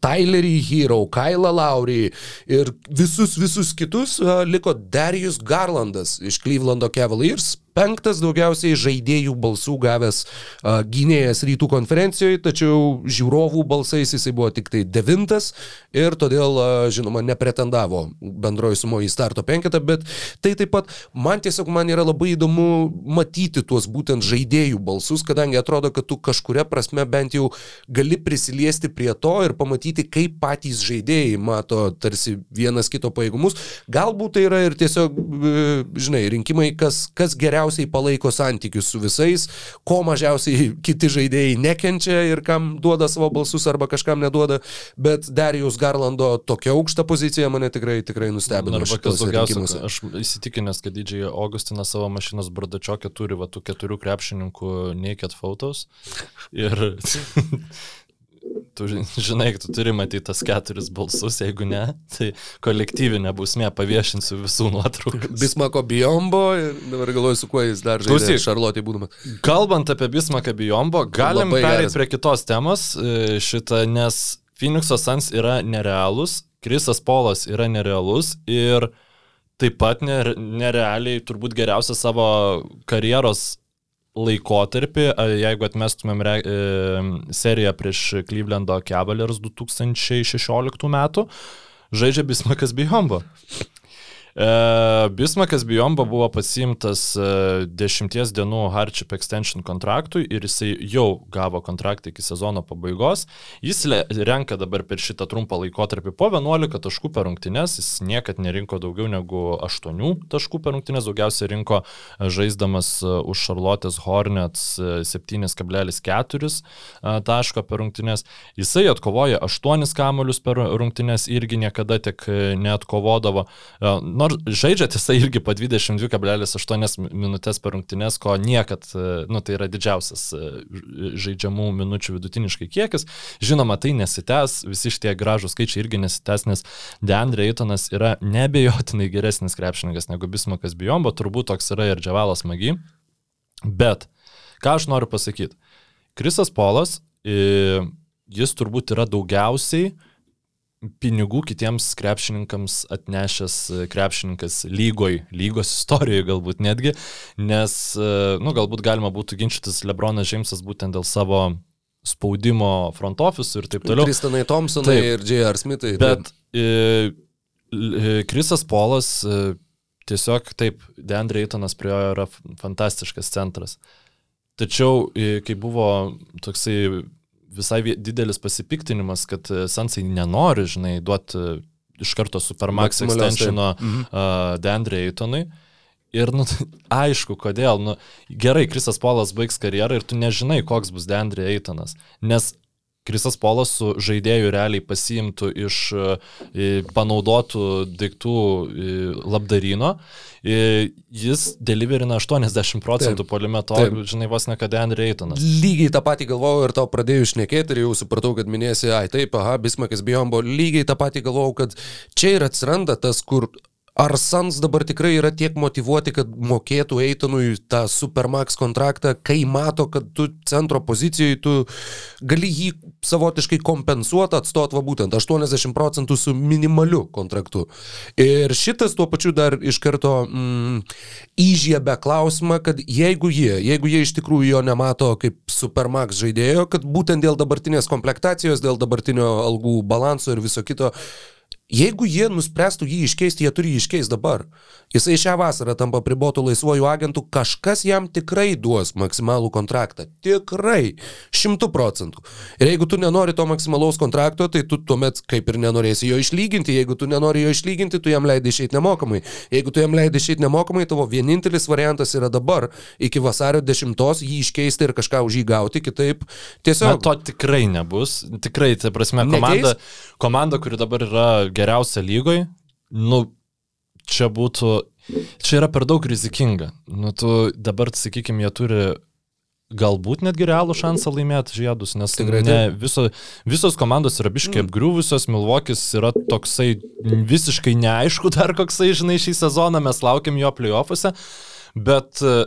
Tylerį Hero, Kailą Laurį ir visus, visus kitus liko Darius Garlandas iš Clevelando Cavaliers. Penktas daugiausiai žaidėjų balsų gavęs uh, gynėjas rytų konferencijoje, tačiau žiūrovų balsais jisai buvo tik tai devintas ir todėl, uh, žinoma, nepretendavo bendroji sumoje į starto penketą, bet tai taip pat man tiesiog man yra labai įdomu matyti tuos būtent žaidėjų balsus, kadangi atrodo, kad tu kažkuria prasme bent jau gali prisiliesti prie to ir pamatyti, kaip patys žaidėjai mato tarsi vienas kito pajėgumus. Galbūt tai yra ir tiesiog, e, žinai, rinkimai, kas, kas geriausiai palaiko santykius su visais, ko mažiausiai kiti žaidėjai nekenčia ir kam duoda savo balsus arba kažkam neduoda, bet Darijus Garlando tokia aukšta pozicija mane tikrai, tikrai nustebino. Arba kas daugiausia, aš įsitikinęs, kad didžiai Augustinas savo mašinos bardačiokę turi va tų keturių krepšininkų naked photos. Ir tu ži- žinai, tu turi matyti tas keturis balsus, jeigu ne, tai kolektyvinė bausmė paviešinsiu visų nuotraukų. Bismako Biombo ir dabar galvoju, su kuo jis dar žaidė Klausyk. Šarlotė būdamas. Kalbant apie Bismaką Bijombo, galim geras. prie kitos temos e, šitą, nes Phoenix'o Suns yra nerealus, Krisas Polas yra nerealus ir taip pat nere- nerealiai turbūt geriausią savo karjeros laikotarpį, jeigu atmestumėm re, e, seriją prieš Clevelando Cavaliers 2016 metų, žaidžia Bismakas Bijombo. E, Bismakas Bijomba buvo pasiimtas e, 10 dienų hardship extension kontraktui ir jisai jau gavo kontraktą iki sezono pabaigos. Jis renka dabar per šitą trumpą laikotarpį po 11 taškų per rungtynes, jis niekad nerinko daugiau negu 8 taškų per rungtynes, daugiausiai rinko e, žaisdamas e, už Charlotte's Hornets e, 7,4 e, taško per rungtynes. Jisai atkovoja 8 kamolius per rungtynes, irgi niekada tik e, neatkovodavo. E, Nors žaidžia tiesa irgi po 22,8 minutės per rungtynes, ko niekad, e, nu tai yra didžiausias e, žaidžiamų minučių vidutiniškai kiekis. Žinoma, tai nesitęs, visi šitie gražūs skaičiai irgi nesitęs, nes Deandre Eitonas yra nebejotinai geresnis krepšininkas negu Bismakas Bijombo, turbūt toks yra ir Džavalas Magi. Bet, ką aš noriu pasakyti? Krisas Polas, jis turbūt yra daugiausiai pinigų kitiems krepšininkams atnešęs e, krepšininkas lygoj, lygos istorijoje galbūt netgi, nes, e, nu, galbūt galima būtų ginčytis Lebronas Džeimsas būtent dėl savo spaudimo front office ir taip toliau. Kristanai Thompsonai Taip. ir J.R. Smithai. Bet e, e, Krisas Polas e, tiesiog taip, Deandre Eitonas prie jo yra fantastiškas centras. Tačiau, e, kai buvo toksai visai didelis pasipiktinimas, kad e, Sansai nenori, žinai, duoti e, iš karto Supermax extensiono Mhm. uh, Deandre Eitonui. Ir, nu, aišku, kodėl. Nu, gerai, Krisas Polas baigs karjerą ir tu nežinai, koks bus Deandre Eitonas. Nes Krisas Polas su žaidėjų realiai pasiimtų iš e, panaudotų daiktų e, labdarino. E, Jis deliverina 80 procentų polimeto, žinai, vos ne kad Deandre Eitonas. Lygiai tą patį galvojau ir tau pradėjau šnekėti ir jau supratau, kad minėsi, ai taip, aha, Bismakas Bijombo, lygiai tą patį galvojau, kad čia ir atsiranda tas, kur ar Sans dabar tikrai yra tiek motivuoti, kad mokėtų Eitonui tą Supermax kontraktą, kai mato, kad tu centro pozicijoje, tu gali jį savotiškai kompensuoti, atstot va būtent 80 procentų su minimaliu kontraktu. Ir šitas tuo pačiu dar iš karto mm, įžiebė klausimą, kad jeigu jie, jeigu jie iš tikrųjų jo nemato kaip Supermax žaidėjo, kad būtent dėl dabartinės komplektacijos, dėl dabartinio algų balanso ir viso kito, Jeigu jie nuspręstų jį iškeisti, jie turi jį iškeisti dabar. Jisai šią vasarą tampa pribotų laisvojų agentų, kažkas jam tikrai duos maksimalų kontraktą. Tikrai. Šimtų procentų. Ir jeigu tu nenori to maksimalaus kontrakto, tai tu tuomet kaip ir nenorėsi jo išlyginti. Jeigu tu nenori jo išlyginti, tu jam leidai išeiti nemokamai. Jeigu tu jam leidai išeiti nemokamai, tavo vienintelis variantas yra dabar, iki vasario 10 jį iškeisti ir kažką už jį gauti, kitaip Na, tiesiog... to tikrai nebus. Tikrai, tai prasme, komanda, komanda, kuri dabar yra geriausia lygoj, nu, čia būtų, čia yra per daug rizikinga. Nu, tu dabar, sakykime, jie turi galbūt netgi realų šansą laimėti žiedus, nes Tikrai ne, viso, visos komandos yra biškiai apgriuvusios, Milvokis yra toksai visiškai neaišku dar koksai, žinai, šį sezoną, mes laukiam jo playoffuose, bet uh,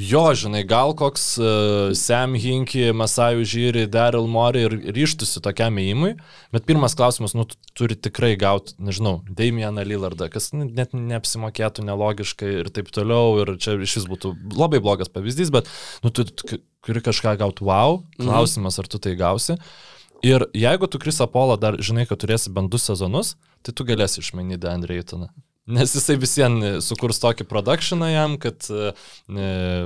Jo, žinai, gal koks uh, Sam Hinky, Masajų Žyri, Daryl Mori ir ryštusi tokiam įimui, bet pirmas klausimas, nu, tu turi tikrai gauti, nežinau, Damianą Lillardą, kas nu, net neapsimokėtų nelogiškai ir taip toliau, ir čia šis būtų labai blogas pavyzdys, bet, nu, tu tu turi kažką gauti wow, klausimas, ar tu tai gausi. Ir jeigu tu Krisa Polą dar žinai, kad turėsi bent du sezonus, tai tu galėsi išmainyti Andrei Eitoną. Nes jisai visiems sukurs tokį produkcioną jam, kad, e,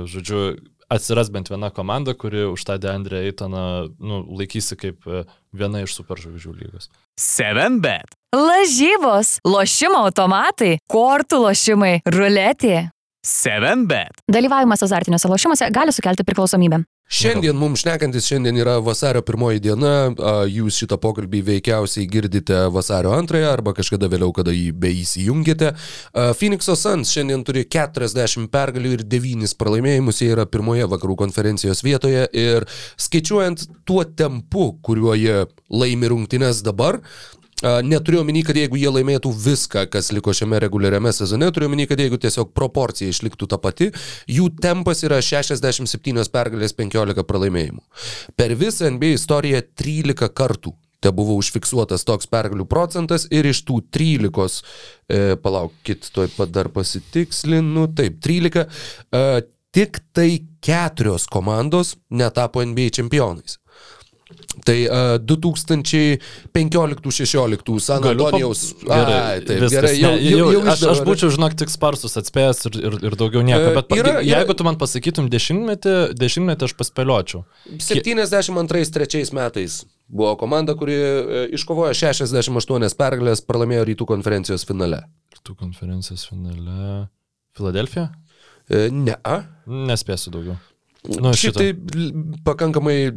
žodžiu, atsiras bent viena komanda, kuri už tą Deandrę Eitoną nu, laikysi kaip e, viena iš superžvaigždžių lygos. 7bet. Lažybos, lošimo automatai, kortų lošimai, ruletė. 7bet. Dalyvavimas azartiniuose lošimuose gali sukelti priklausomybę. Šiandien mums šnekantis, šiandien yra vasario pirmoji diena, a, jūs šitą pokalbį veikiausiai girdite vasario antrąją arba kažkada vėliau, kada jį beįsijungėte. A, Phoenix'o Suns šiandien turi 40 pergalių ir 9 pralaimėjimus, jie yra pirmoje vakarų konferencijos vietoje ir skaičiuojant tuo tempu, kuriuo jie laimi rungtynes dabar, Neturiu omeny, kad jeigu jie laimėtų viską, kas liko šiame reguliariame sezone, turiu omeny, kad jeigu tiesiog proporcija išliktų ta pati, jų tempas yra 67 pergalės 15 pralaimėjimų. Per visą NBA istoriją 13 kartų te buvo užfiksuotas toks pergalių procentas ir iš tų 13, e, palaukit, tuoj pat dar pasitikslinu, taip, 13, e, tik tai keturios komandos netapo NBA čempionais. Tai uh, 2015-16 San Antonijaus. Gerai, Ai, taip, viskas. gerai, jau, Ne, jau, jau aš, aš būčiau, žinok, tik sparsus atspėjęs ir, ir, ir daugiau nieko. E, Bet yra- yra- jeigu tu man pasakytum dešimtmetį, dešimtmetį aš paspėliočiau. 72 metais buvo komanda, kuri e, iškovojo 68 pergalės, pralaimėjo rytų konferencijos finale. Tų konferencijos finale. Filadelfija? E, Ne. Nespėsiu daugiau. Nu, Šiaip tai pakankamai.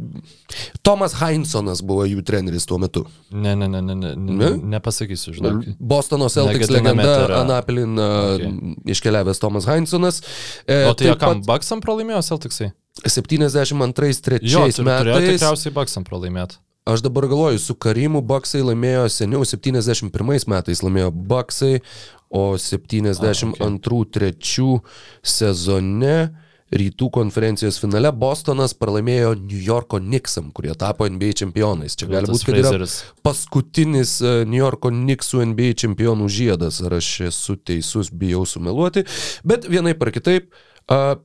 Tomas Heinsonas buvo jų treneris tuo metu. Ne, ne, ne, ne, ne, Ne? ne? nepasakysiu, žinok. Bostono Celtics legenda. Anapilin Okay. okay. iškeliavęs Tomas Heinsonas. E, O tai kam pat Baksam pralaimėjo Celticsai? 72-3 Jo, tur- turėjo metais. tikriausiai Baksam pralaimėti. Aš dabar galvoju, su Karimu Baksai laimėjo seniau, 71 metais laimėjo Baksai, o 72-3 sezone rytų konferencijos finale Bostonas pralaimėjo New Yorko Knicksam, kurie tapo NBA čempionais. Čia gali būti, kad yra paskutinis e, New Yorko Knicksų NBA čempionų žiedas, ar aš esu teisus, bijau sumeluoti, bet vienai par kitaip. Uh,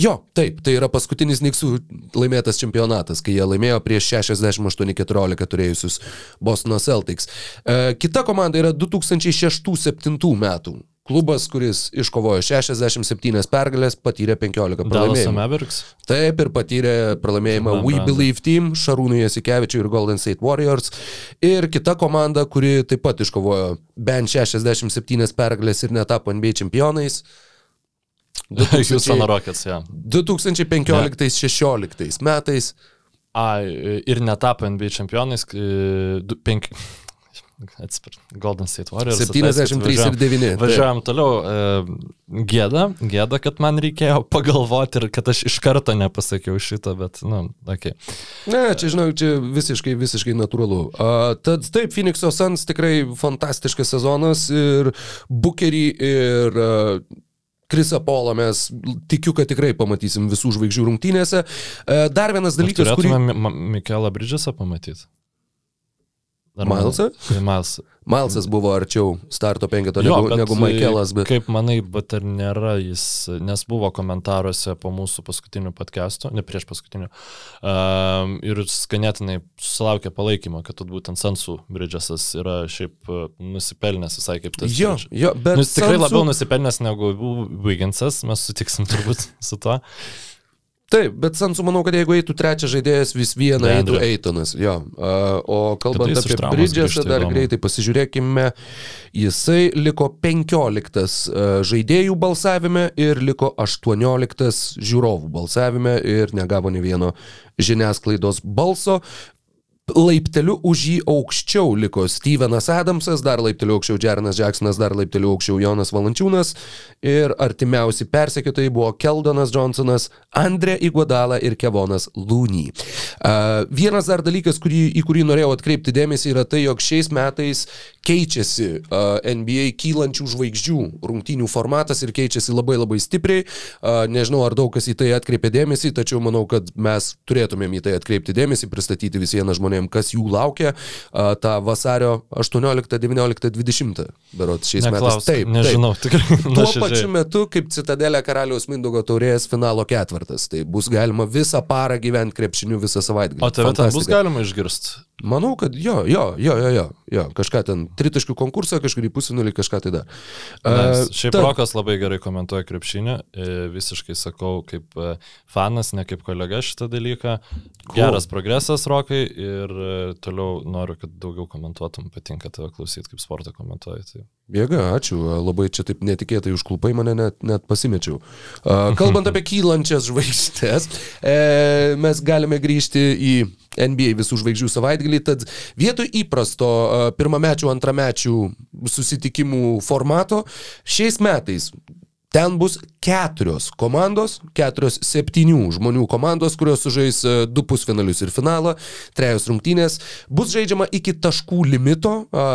Jo, taip, tai yra paskutinis Niksų laimėtas čempionatas, kai jie laimėjo prieš 68-14 turėjusius Bostono Celtics. E, kita komanda yra 2006-2007 metų. Klubas, kuris iškovojo 67 pergalės, patyrė 15 pralaimėjimų. Taip, ir patyrė pralaimėjimą Dallas We Brand. Believe Team, Šarūnui Jasikevičiui ir Golden State Warriors. Ir kita komanda, kuri taip pat iškovojo bent 67 pergalės ir netapo NBA čempionais. 2000, Houston Rockets, ja. 2015-2016 metais. A, ir netapo NBA čempionais, 5 atspir, Golden State Warriors. 73 ir 9. Važiuojam toliau. E, gėda, gėda, kad man reikėjo pagalvoti ir kad aš iš karto nepasakiau šito, bet, na, nu, ok. Ne, čia, žinau, čia visiškai, visiškai natūralu. Uh, tad taip, Phoenix'o Suns tikrai fantastiškas sezonas ir Bookerį ir... E, uh, Krisa Polo mes tikiu, kad tikrai pamatysim visų žvaigždžių rungtynėse. E, dar vienas dalykas, kurį... Turėtume kurį... Mikelą Bridžesą pamatyti. Ar Milesą? Tai Milesą. Milesas buvo arčiau starto penketo negu, bet negu Michaelas, bet... Kaip manai, bet ar nėra jis, nes buvo komentaruose po mūsų paskutinių podcastų, ne prieš paskutinių, um, ir jis ganėtinai susilaukė palaikymo, kad būtent Sansų Bridgesas yra šiaip uh, nusipelnęs visai kaip tas. Jo, Bridges. jo, bet... Nu, jis tikrai Sunsų- labiau nusipelnęs negu Wigginsas, mes sutiksim turbūt su tuo. Taip, bet Sansu manau, kad jeigu eitų trečias žaidėjas, vis viena eitų Deandre. Eitonas. Jo. O kalbant apie Bridgesą, dar įdomu. greitai pasižiūrėkime. Jisai liko 15 uh, žaidėjų balsavime ir liko 18 žiūrovų balsavime ir negavo ne vieno žiniasklaidos balso. Laipteliu už jį aukščiau liko Stevenas Adamsas, dar laipteliu aukščiau Jerenas Jacksonas, dar laipteliu aukščiau Jonas Valančiūnas ir artimiausi persekiotojai buvo Keldonas Johnsonas, Andre Iguodala ir Kevonas Looney. Uh, vienas dar dalykas, kurį, į kurį norėjau atkreipti dėmesį, yra tai, jog šiais metais keičiasi uh, NBA kylančių žvaigždžių rungtynių formatas ir keičiasi labai labai stipriai. Uh, nežinau, ar daug kas į tai atkreipė dėmesį, tačiau manau, kad mes turėtumėm į tai atkreipti dėmesį, pristatyti vis vieną žmonėm, kas jų laukia uh, tą vasario 18, 19, 20 berots šiais Neklausk, metais. Taip, taip. nežinau, tikrai. Tuo pačiu metu, kaip Citadelė karaliaus Mindogo taurės finalo ketvirtas. Tai bus galima visą parą gyventi krepšiniu visą savaitgalį. O tave ten bus galima išgirsti. Manau, kad jo, jo, jo, jo, jo, jo. kažką ten, tritaškių konkursą, kažkurį pusfinalį, kažką tai dar. Nes šiaip ta- Rokas labai gerai komentuoja krepšinį, e, visiškai sakau kaip e, fanas, ne kaip kolega šitą dalyką. Geras progresas Rokai ir e, toliau noriu, kad daugiau komentuotum, patinka tave klausyti, kaip sportą komentuoji. Tai. Jėga, ačiū, labai čia taip netikėtai užklupai mane net, net pasimečiau. Kalbant apie kylančias žvaigždės, e, mes galime grįžti į NBA visų žvaigždžių savaitgalį, tad vietoj įprasto pirmamečių, antramečių susitikimų formato, šiais metais Ten bus keturios komandos, keturios septynių žmonių komandos, kurios sužais e, du pusfinalius ir finalą, trejos rungtynės. Bus žaidžiama iki taškų limito,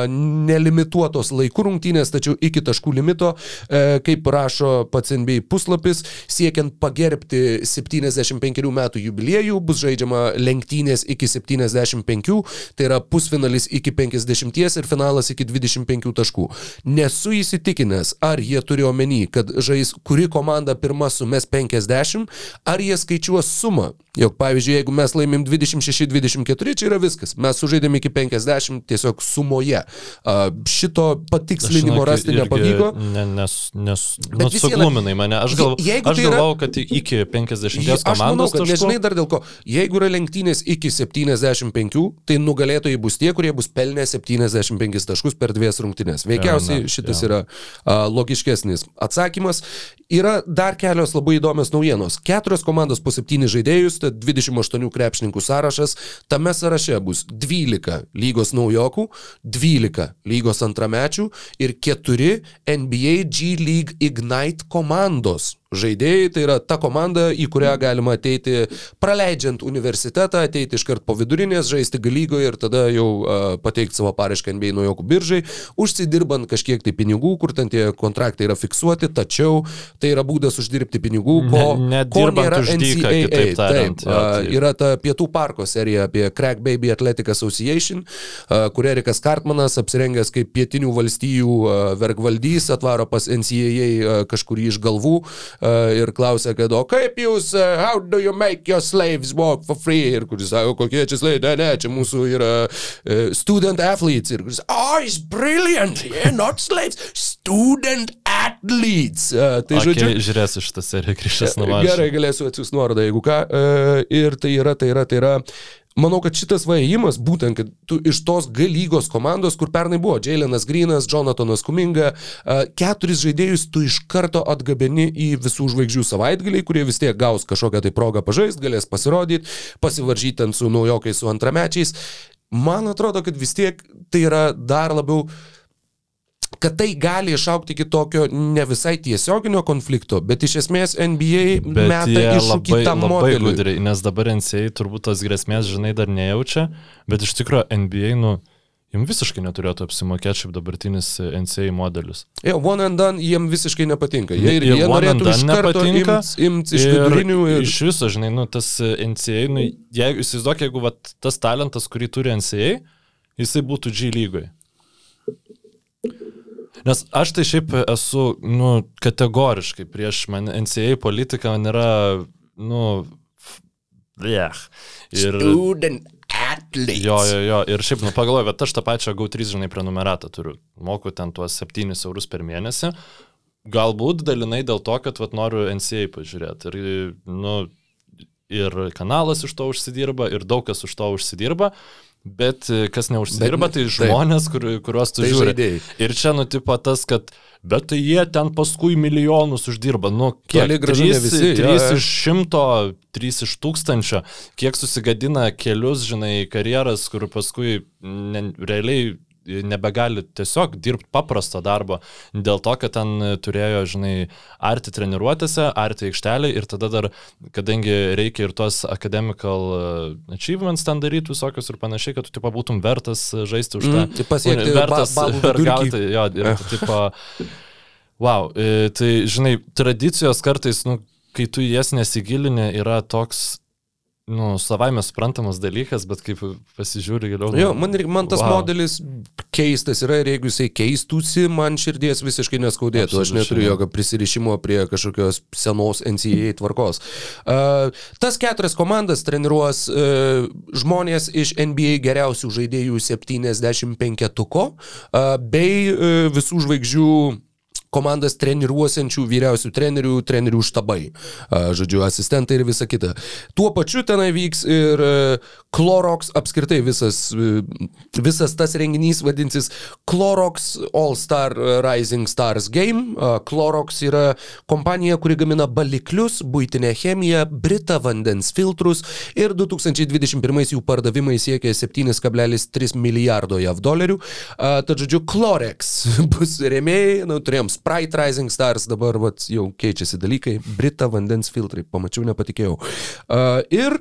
nelimituotos laikų rungtynės, tačiau iki taškų limito, e, kaip rašo pats NBA puslapis, siekiant pagerbti 75 metų jubiliejų, bus žaidžiama lenktynės iki 75, tai yra pusfinalis iki 50 ir finalas iki 25 taškų. Nesu įsitikinęs, ar jie turi omeny, kad žais kuri komanda pirma sumes 50, ar jie skaičiuos sumą. Jog pavyzdžiui, jeigu mes laimim 26-24, čia yra viskas. Mes sužaidėm iki 50 tiesiog sumoje. A, šito patikslinimo žinok, rasti nepavyko. Ne, nes, nes nu, sugluminai mane. Aš, gal, aš tai galvau, kad iki 50 Je- Aš manau, komandos kad taškų. nežinai dar dėl ko. Jeigu yra lenktynės iki 75, tai nugalėtojai bus tie, kurie bus pelnę 75 taškus per dvies rungtynės. Veikiausiai enough, šitas jo. yra a, logiškesnis atsakymas. Yra dar kelios labai įdomios naujienos. Keturios komandos po septynis žaidėjus, tai 28 krepšininkų sąrašas. Tame sąraše bus 12 lygos naujokų, 12 lygos antramečių ir 4 NBA G League Ignite komandos. Žaidėjai tai yra ta komanda, į kurią galima ateiti praleidžiant universitetą, ateiti iškart po vidurinės, žaisti galygoje ir tada jau uh, pateikti savo paraišką NBA naujokų biržai, užsidirbant kažkiek tai pinigų, kur ten tie kontraktai yra fiksuoti, tačiau tai yra būdas uždirbti pinigų, ko, Ne- ko nėra NCAA. kitaip tariant, Taip, jo, a, tai- yra ta Pietų parko serija apie Crack Baby Athletic Association, a, kur Erikas Kartmanas apsirengęs kaip pietinių valstijų a, vergvaldys atvaro pas NCAA a, kažkurį iš galvų ir klausia, kad o kaip jūs, a, how do you make your slaves work for free? Ir kuris sako, kokie čia slaviai, ne, ne, čia mūsų yra uh, student athletes. Ir kuris, oh, it's brilliant, yeah, not slaves, student athletes. Tai Okay, žodžiu, žiūrėsiu šitą seriją grįžęs namo. Gerai, galėsiu atsiųsti nuorodą, jeigu ką. Ir tai yra, tai yra, tai yra. Manau, kad šitas vaėjimas, būtent, kad tu iš tos G lygos komandos, kur pernai buvo Jailenas Grinas, Jonathanas Kuminga, keturis žaidėjus tu iš karto atgabeni į visų žvaigždžių savaitgaliai, kurie vis tiek gaus kažkokią tai progą pažaisti, galės pasirodyti, pasivaržyti ten su naujokais, su antramečiais. Man atrodo, kad vis tiek tai yra dar labiau kad tai gali išaukti iki tokio ne visai tiesioginio konflikto, bet iš esmės NBA Bet meta jie iššūkį tam modeliui. gudriai, nes dabar NCA turbūt tos grėsmės, žinai, dar nejaučia, bet iš tikrųjų NBA, nu, jums visiškai neturėtų apsimokėti šiaip dabartinis NCA modelis. Jo, one and done jiem visiškai nepatinka. Jie, ir, jie one norėtų iš karto nepatinka. imt, imt iš vidurinių ir... Iš viso, žinai, nu, tas NCA, nu, jeigu įsivaizduok, jeigu vat, tas talentas, kurį turi NCA, jisai būtų G lygoje. Nes aš tai šiaip esu, nu, kategoriškai prieš man NCA politika man yra, nu, blech. Ir, Student athletes. jo, jo, jo, ir šiaip, nu, pagalvoju, bet aš tą pačią GAU3, žinai, prenumeratą turiu. Moku ten tuos 7 eurus per mėnesį. Galbūt dalinai dėl to, kad vat, noriu NCA pažiūrėti. Ir, nu, ir kanalas iš to užsidirba, ir daug kas už to užsidirba. Bet e, kas neužsidirba, Bet- tai taip. žmonės, kur, kuriuos tu Tai žiūri. žaidėjai. Ir čia nutipo tas, kad, bet tai jie ten paskui milijonus uždirba. Nu, kiek? Ne Trys- visi, jo, Trys jo. iš šimto, trys iš tūkstančio. Kiek susigadina kelius, žinai, karjeras, kur paskui ne, realiai nebegali tiesiog dirbti paprasto darbo dėl to, kad ten turėjo, žinai, arti treniruotėse, arti aikštelį ir tada dar, kadangi reikia ir tuos academical uh, achievements ten daryti visokius ir panašiai, kad tu tipo būtum vertas žaisti už tą. Mm, pasiekti vertas ba- balų ir gauti, jo, ir tipo, wow, e, tai žinai, tradicijos kartais, nu, kai tu jas nesigilini, yra toks nu, savaime suprantamas dalykas, bet kaip pasižiūri giliau. Jo, man, man tas wow. modelis keistas yra ir jeigu jisai keistųsi, man širdies visiškai neskaudėtų. Aš neturiu ne. jokio prisirišimo prie kažkokios senos NCAA tvarkos. Uh, tas keturias komandas treniruos uh, žmonės iš NBA geriausių žaidėjų 75-tuko uh, bei uh, visų žvaigždžių komandas treniruosiančių vyriausių trenerių, trenerių štabai, žodžiu, asistentai ir visa kita. Tuo pačiu tenai vyks ir e, Clorox, apskritai visas, e, visas tas renginys vadinsis Clorox All Star Rising Stars Game. Clorox yra kompanija, kuri gamina baliklius, būtinę chemiją, Brita vandens filtrus ir 2021 jų pardavimai siekia 7,3 milijardo JAV dolerių. Tad, žodžiu, Clorex bus rėmėjai, nu, turėjom Sprite Rising Stars, dabar vat, jau keičiasi dalykai, Brita vandens filtrai, pamačiau, nepatikėjau. Uh, ir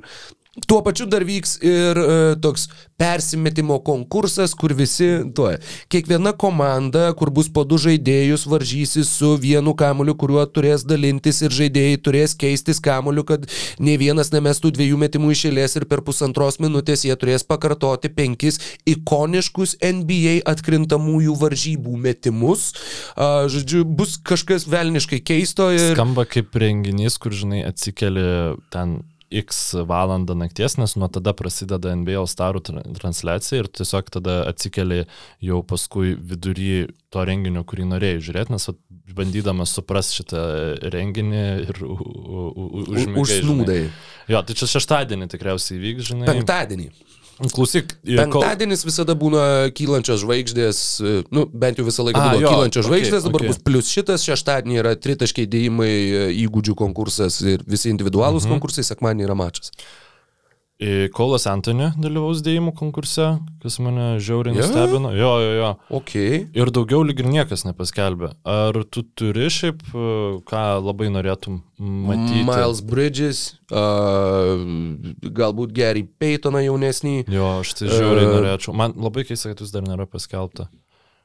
Tuo pačiu dar vyks ir e, toks persimetimo konkursas, kur visi, tuo, kiekviena komanda, kur bus po du žaidėjus, varžysis su vienu kamuoliu, kuriuo turės dalintis ir žaidėjai turės keistis kamuoliu, kad ne vienas nemestų dviejų metimų išėlės ir per pusantros minutės jie turės pakartoti penkis ikoniškus NBA atkrintamųjų varžybų metimus. A, žodžiu, bus kažkas velniškai keisto ir... Skamba kaip renginys, kur, žinai, atsikeli ten X valandą nakties, nes nuo tada prasideda NBA starų transliacija ir tiesiog tada atsikeli jau paskui vidury to renginio, kurį norėjai žiūrėti, nes bandydamas suprasti šitą renginį ir u- u- u- užmigai, žinai. Užsnūdai. Jo, tai čia šeštadienį tikriausiai vyks, žinai. Penktadienį. Klausyk, ir kol- Penktadienis visada būna kylančios žvaigždės, e, nu, bent jau visą laiką A, buvo jo, kylančios okei, žvaigždės, dabar okei. bus plus šitas, šeštadienį yra tritaškiai dėjimai, e, įgūdžių konkursas ir visi individualūs Mhm. konkursai, sekmadienį yra mačas. Kolas Antony dalyvaus dėjimų konkurse, kas mane žiauriai Jo? nustebino. Jo, jo, jo. Ok. Ir daugiau lyg ir niekas nepaskelbė. Ar tu turi šiaip, e, ką labai norėtum matyti? Miles Bridges, uh, galbūt Gary Paytoną jaunesnį. Jo, aš tai žiauriai E, norėčiau. Man labai keista, kad jūs dar nėra paskelbta.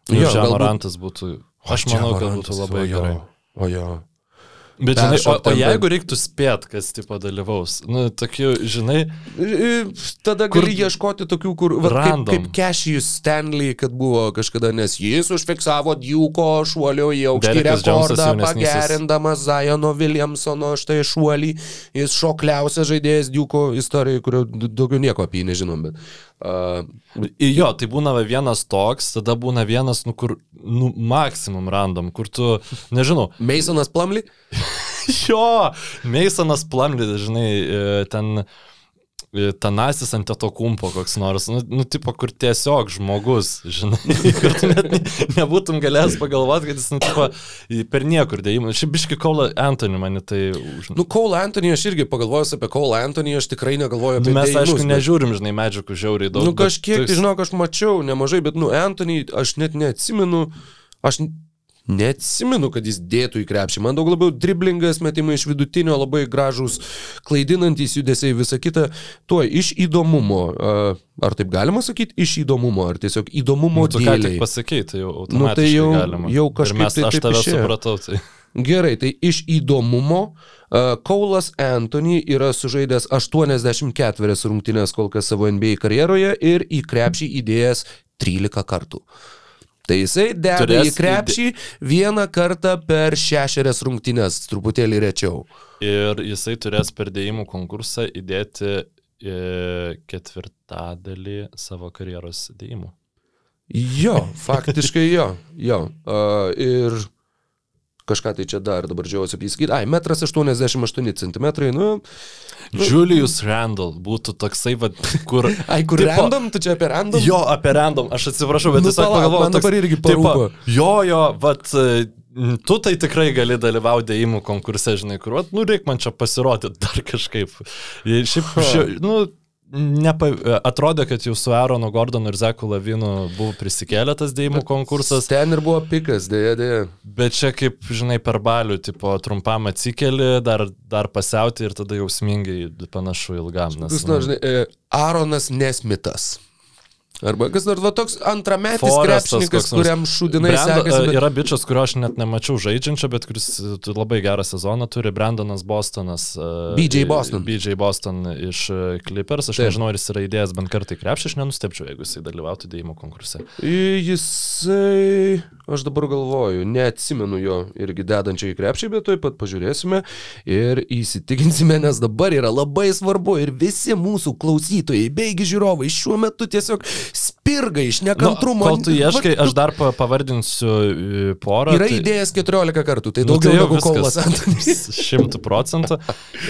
Galbūt- Žemarantas būtų. Aš manau, kad būtų labai o jo, gerai. O jo. Bet žinai, o, o jeigu reiktų spėt, kas tipo dalyvaus, nu, tokių, žinai, Tada Kur- gali ieškoti tokių, kur kaip, Random. kaip Cashijus Stanley, kad buvo kažkada, nes jis užfiksavo Djuko šuolio į aukštį Jonesas rekordą, pagerindamas Zajono Williamsono štai šuolį. Jis šokliausias žaidėjas Djuko istorijoje, kurio daugiau nieko apie jį nežinom. Bet, uh, jo, tai būna vienas toks, tada būna vienas, nu, kur, nu, maksimum random, kur tu, nežinau, Masonas Plumley? jo, Meisonas Plumley, žinai, e, ten e, Tanasis ant to kumpo koks nors, nu, nu, tipo, kur tiesiog žmogus, žinai, kur tu net ne, nebūtum galėjęs pagalvoti, kad jis, nu, tipo, per niekur dėjimą. Šiaip biški Kaula Anthony mane tai... Už... Nu, Cole Anthony, aš irgi pagalvojęs apie Cole Anthony, aš tikrai negalvoju apie Nu, mes, dėjimus, aišku, bet- nežiūrim, žinai, medžiagų žiauriai daug. Nu, kažkiek, bet tai žinok, aš mačiau nemažai, bet, nu, Anthony, aš net neatsimenu, aš neatsimenu, kad jis dėtų į krepšį. Man daug labiau driblingas, metimai iš vidutinio, labai gražus, klaidinantys judesiai, visa kita. Tuo iš įdomumo, ar taip galima sakyti, iš įdomumo, ar tiesiog įdomumo Nu, pasakei, tai jau Nu, tai jau- galima. jau Ir kažkaip mes, tai aš tave išėjo. supratau, tai. Gerai, tai iš įdomumo Kaulas Anthony yra sužaidęs 84 rungtynės kol kas savo NBA karjeroje ir į krepšį įdėjęs 13 kartų. Tai jisai deda Turės į krepšį vieną kartą per šešerias rungtynės, truputėlį rečiau. Ir jisai turės per dėjimų konkursą įdėti e, ketvirtadalį savo karjeros dėjimų. Jo, faktiškai jo, jo. Uh, ir kažką tai čia dar dabar džiaugiuosi apsakyti. Ai, 1,88 cm, nu. Julius Randall būtų toksai, va, kur... Ai, kur tipo- random, tu čia apie random? Jo, apie random, aš atsiprašau, bet Nu, tiesiog pagalvojau. man dabar irgi tipo, parūpo. Jo, jo, vat, tu tai tikrai gali dalyvauti dėjimų konkurse, žinai, kur, vat, nu, reikia man čia pasirodyti dar kažkaip. Šiaip, šia, nu, nepa, atrodė, kad jau su Aaronu Gordonu ir Zeku Lavinu buvo prisikėlė tas dėjimų konkursas. Ten ir buvo pikas, dėja, dėja. Bet čia kaip, žinai, per balių, tipo, trumpam atsikeli, dar, dar pasiauti ir tada jausmingai panašu ilgam. Nes, Kas nors, žinai, e, Aaronas Nesmitas. Arba kas nors, va toks antrametis krepšininkas, kuriam Brando, sekasi. Bet... Yra bičias, kurio aš net nemačiau žaidžiančio, bet kuris e, labai gerą sezoną turi, Brandonas Bostonas. e, BJ Boston. BJ Boston iš e, Clippers. Aš Taip. nežinau, ar jis yra įdėjęs bent kartą į krepšį, aš nenustepčiau, jeigu jisai dalyvautų dėjimo konkurse. Jisai, aš dabar galvoju, neatsimenu jo irgi dedančio į krepšį, bet tuoj pat pažiūrėsime ir įsitikinsime, nes dabar yra labai svarbu ir visi mūsų klausytojai, beigi žiūrovai šiuo metu tiesiog spirga iš nekantrumo. Nu, kol tu ieškai, aš dar pa- pavardinsiu e, porą. Yra tai- įdėjęs 14 kartų, tai Nu, daugiau jau negu viskas. Kaulas Antonys. Šimtų procentų.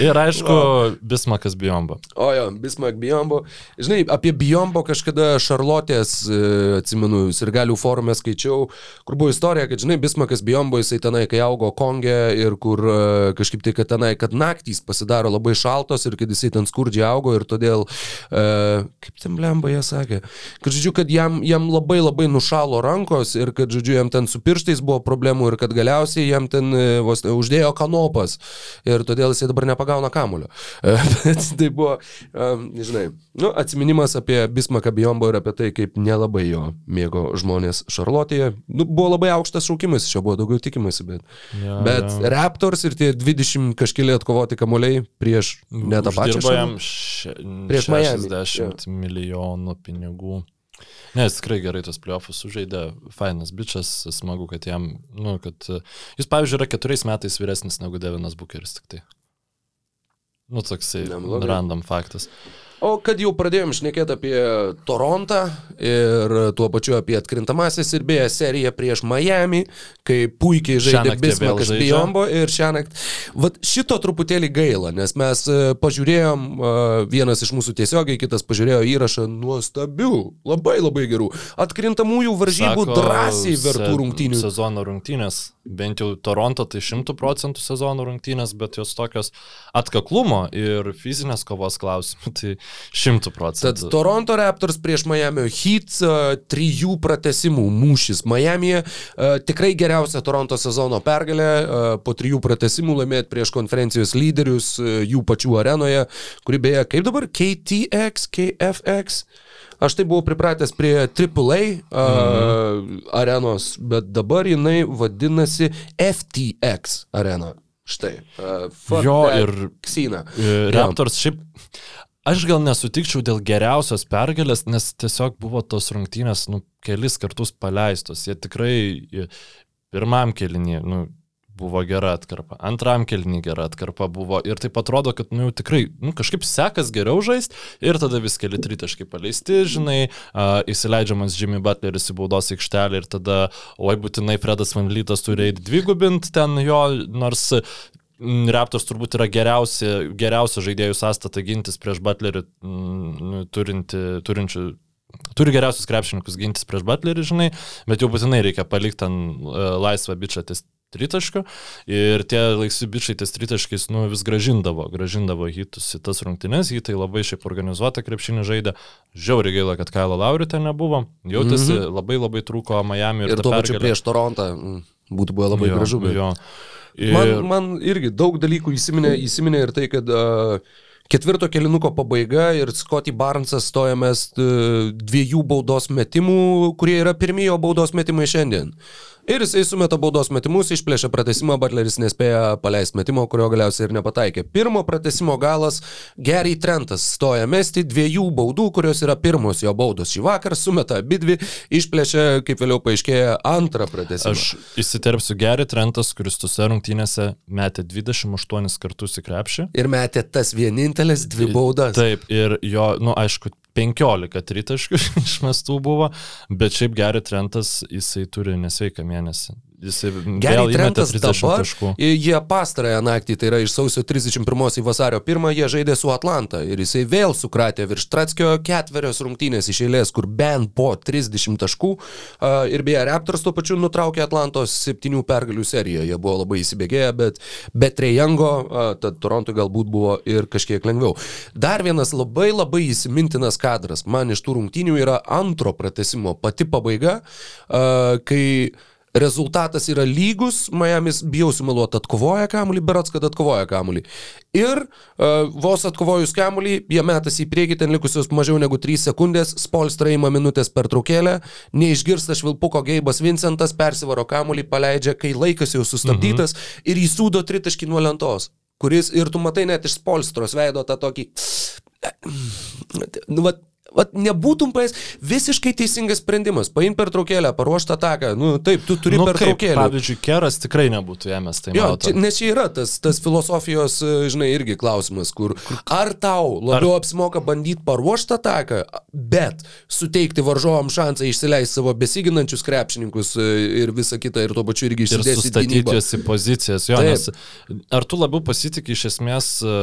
Ir aišku, Bismakas Biomba. O jo, Bismarck Biombo. Žinai, apie Biombo kažkada Šarlotės, e, atsimenu, sirgalių forume skaičiau, kur buvo istorija, kad, žinai, Bismarckas Biombo, jisai tenai, kai augo Konge ir kur e, kažkaip tai, kad tenai, kad naktys pasidaro labai šaltos ir kad jisai ten skurdžiai augo ir todėl, kaip ten blemba jie sakė, kad, žodžiu, kad jam, jam labai labai nušalo rankos ir kad, žodžiu, jam ten su pirštais buvo problemų ir kad galiausiai jam ten e, vos uždėjo kanopas ir todėl jisai dabar nepagauna kamulio. Bet tai buvo, žinai, nu, atminimas apie Bismaką Biombo ir apie tai, kaip nelabai jo mėgo žmonės Šarlotėje. Nu, buvo labai aukštas šaukimas, iš jo buvo daugiau tikimasi, bet, Ja, bet ja. Raptors ir tie 20 kažkėlė atkovoti kamuoliai prieš ne tą pačią šalį. še, Prieš Miami, 60 milijonų pinigų. Ne, jis tikrai gerai tos playoffus sužaidė, fainas bičias, smagu, kad jam, nu, kad jis, pavyzdžiui, yra keturiais metais vyresnis negu Devinas Bukeris tik tai. Nu, toksai random faktas. O kad jau pradėjom šnekėti apie Torontą ir tuo pačiu apie atkrintamasis ir beje seriją prieš Miami, kai puikiai žaidė žaidžia. Biombo ir šiąnakt. Vat šito truputėlį gaila, nes mes e, pažiūrėjom, e, vienas iš mūsų tiesiogiai, kitas pažiūrėjo įrašą nuostabių, labai labai gerų, atkrintamųjų varžybų Sako, drąsiai vertų rungtynių. Sezono rungtynės. Bent jau Toronto tai 100 procentų sezono rungtynės, bet jos tokios atkaklumo ir fizinės kovos klausimų, tai 100 Tad procentų. Toronto Raptors prieš Miami Heat uh, trijų pratesimų mūšis Miami'e. Uh, tikrai geriausia Toronto sezono pergalė. Uh, po trijų pratesimų laimėti prieš konferencijos lyderius uh, jų pačių arenoje, kuri beje, kaip dabar, KTX, KFX. Aš tai buvau pripratęs prie AAA uh, Mhm. arenos, bet dabar jinai vadinasi FTX arena. Štai. Uh, Jo, ir- Ksina. E, Raptors šiaip. Aš gal nesutikčiau dėl geriausios pergalės, nes tiesiog buvo tos rungtynės, nu, kelis kartus paleistos. Jie tikrai pirmam kelinį, nu, buvo gera atkarpa, antram kelinį gera atkarpa buvo ir taip atrodo, kad, nu, tikrai, nu, kažkaip sekas geriau žaisti ir tada vis keli tritaškai paleisti, žinai, uh, įsileidžiamas Jimmy Butleris į baudos aikštelę ir tada, oi, būtinai Fredas Van Lytas turi eiti dvigubint ten jo, nors Raptors turbūt yra geriausia, geriausia žaidėjų sąstata gintis prieš Butlerį, turinti, turinčių. Turi geriausius krepšininkus gintis prieš Butlerį, žinai, bet jau būtinai reikia palikti ten uh, laisvą bičią ties tritaškių ir tie laisvi bičiai ties tritaškiais nu, vis gražindavo, gražindavo hitus į tas rungtynes, hitai labai šiaip organizuota krepšinį žaidė, žiauriai gaila, kad Kailo Lauriu ten nebuvo, jautėsi, mm -hmm. labai labai trūko Miami ir, Ir tuo pačiu prieš Torontą būtų buvę labai Jo, gražu. Bet... Jo. Ir... Man, man irgi daug dalykų įsiminė, įsiminė ir tai, kad uh, ketvirto kelinuko pabaiga ir Scotty Barnesas stoja mest uh, dviejų baudos metimų, kurie yra pirmiejo baudos metimai šiandien. Ir jisai sumeta baudos metimus, išplėšia pratesimą, Butleris nespėja paleisti metimo, kurio galiausiai ir nepataikė. Pirmo pratesimo galas Gary Trentas stoja mesti dviejų baudų, kurios yra pirmos jo baudos šį vakarą, sumeta abi dvi, išplėšia, kaip vėliau paaiškėja, antrą pratesimą. Aš įsiterpsiu Gary Trentas, kuris tose rungtynėse metė 28 kartus į krepšį. Ir metė tas vienintelis dvi baudas. Taip, ir jo, nu aišku, 15 tritaškių išmestų buvo, bet šiaip Gary Trentas, jisai turi nesveiką mėnesį. Gerai, vėl įmetė Trentas 30 dabar, taškų. jie pastarąją naktį, tai yra iš sausio 31 į vasario 1, jie žaidė su Atlanta ir jisai vėl sukratė virš Tratskio ketverios rungtynės iš eilės, kur bent po 30 taškų ir beje, Raptors tuo pačiu nutraukė Atlantos septynių pergalių seriją, jie buvo labai įsibėgėję, bet be Trejango, tad Torontui galbūt buvo ir kažkiek lengviau. Dar vienas labai labai įsimintinas kadras man iš tų rungtynių yra antro pratesimo pati pabaiga, kai rezultatas yra lygus, Miami's, bijau sumeluoti, atkovoja kamuolį, berats, kad atkovoja kamuolį. Ir uh, vos atkovojus kamuolį, jie metasi į priekį, ten likusios mažiau negu 3 sekundės, Spolstra įma minutės per traukėlę, neišgirsta švilpuko Geibas Vincentas, persivaro kamuolį, paleidžia, kai laikas jau sustabdytas mhm. ir įsūdo tritaškį nuo lentos, kuris ir tu matai net iš Spolstros veido tą tokį... Nu, vat, Vat nebūtum paės visiškai teisingas sprendimas. Paim per traukėlę, paruoštą ataką. Nu, taip, tu turi Nu, per traukėlę. pavyzdžiui, Keras tikrai nebūtų ėmęs tai Jo, čia, nes čia yra tas, tas filosofijos, e, žinai, irgi klausimas, kur ar tau labiau ar... apsimoka bandyti paruoštą ataką, bet suteikti varžovam šansą išsileisti savo besiginančius krepšininkus e, ir visą kitą ir tuo pačiu irgi ir išsidėstyti sustatyti juos į pozicijas. Jo, nes ar tu labiau pasitikė iš esmės e,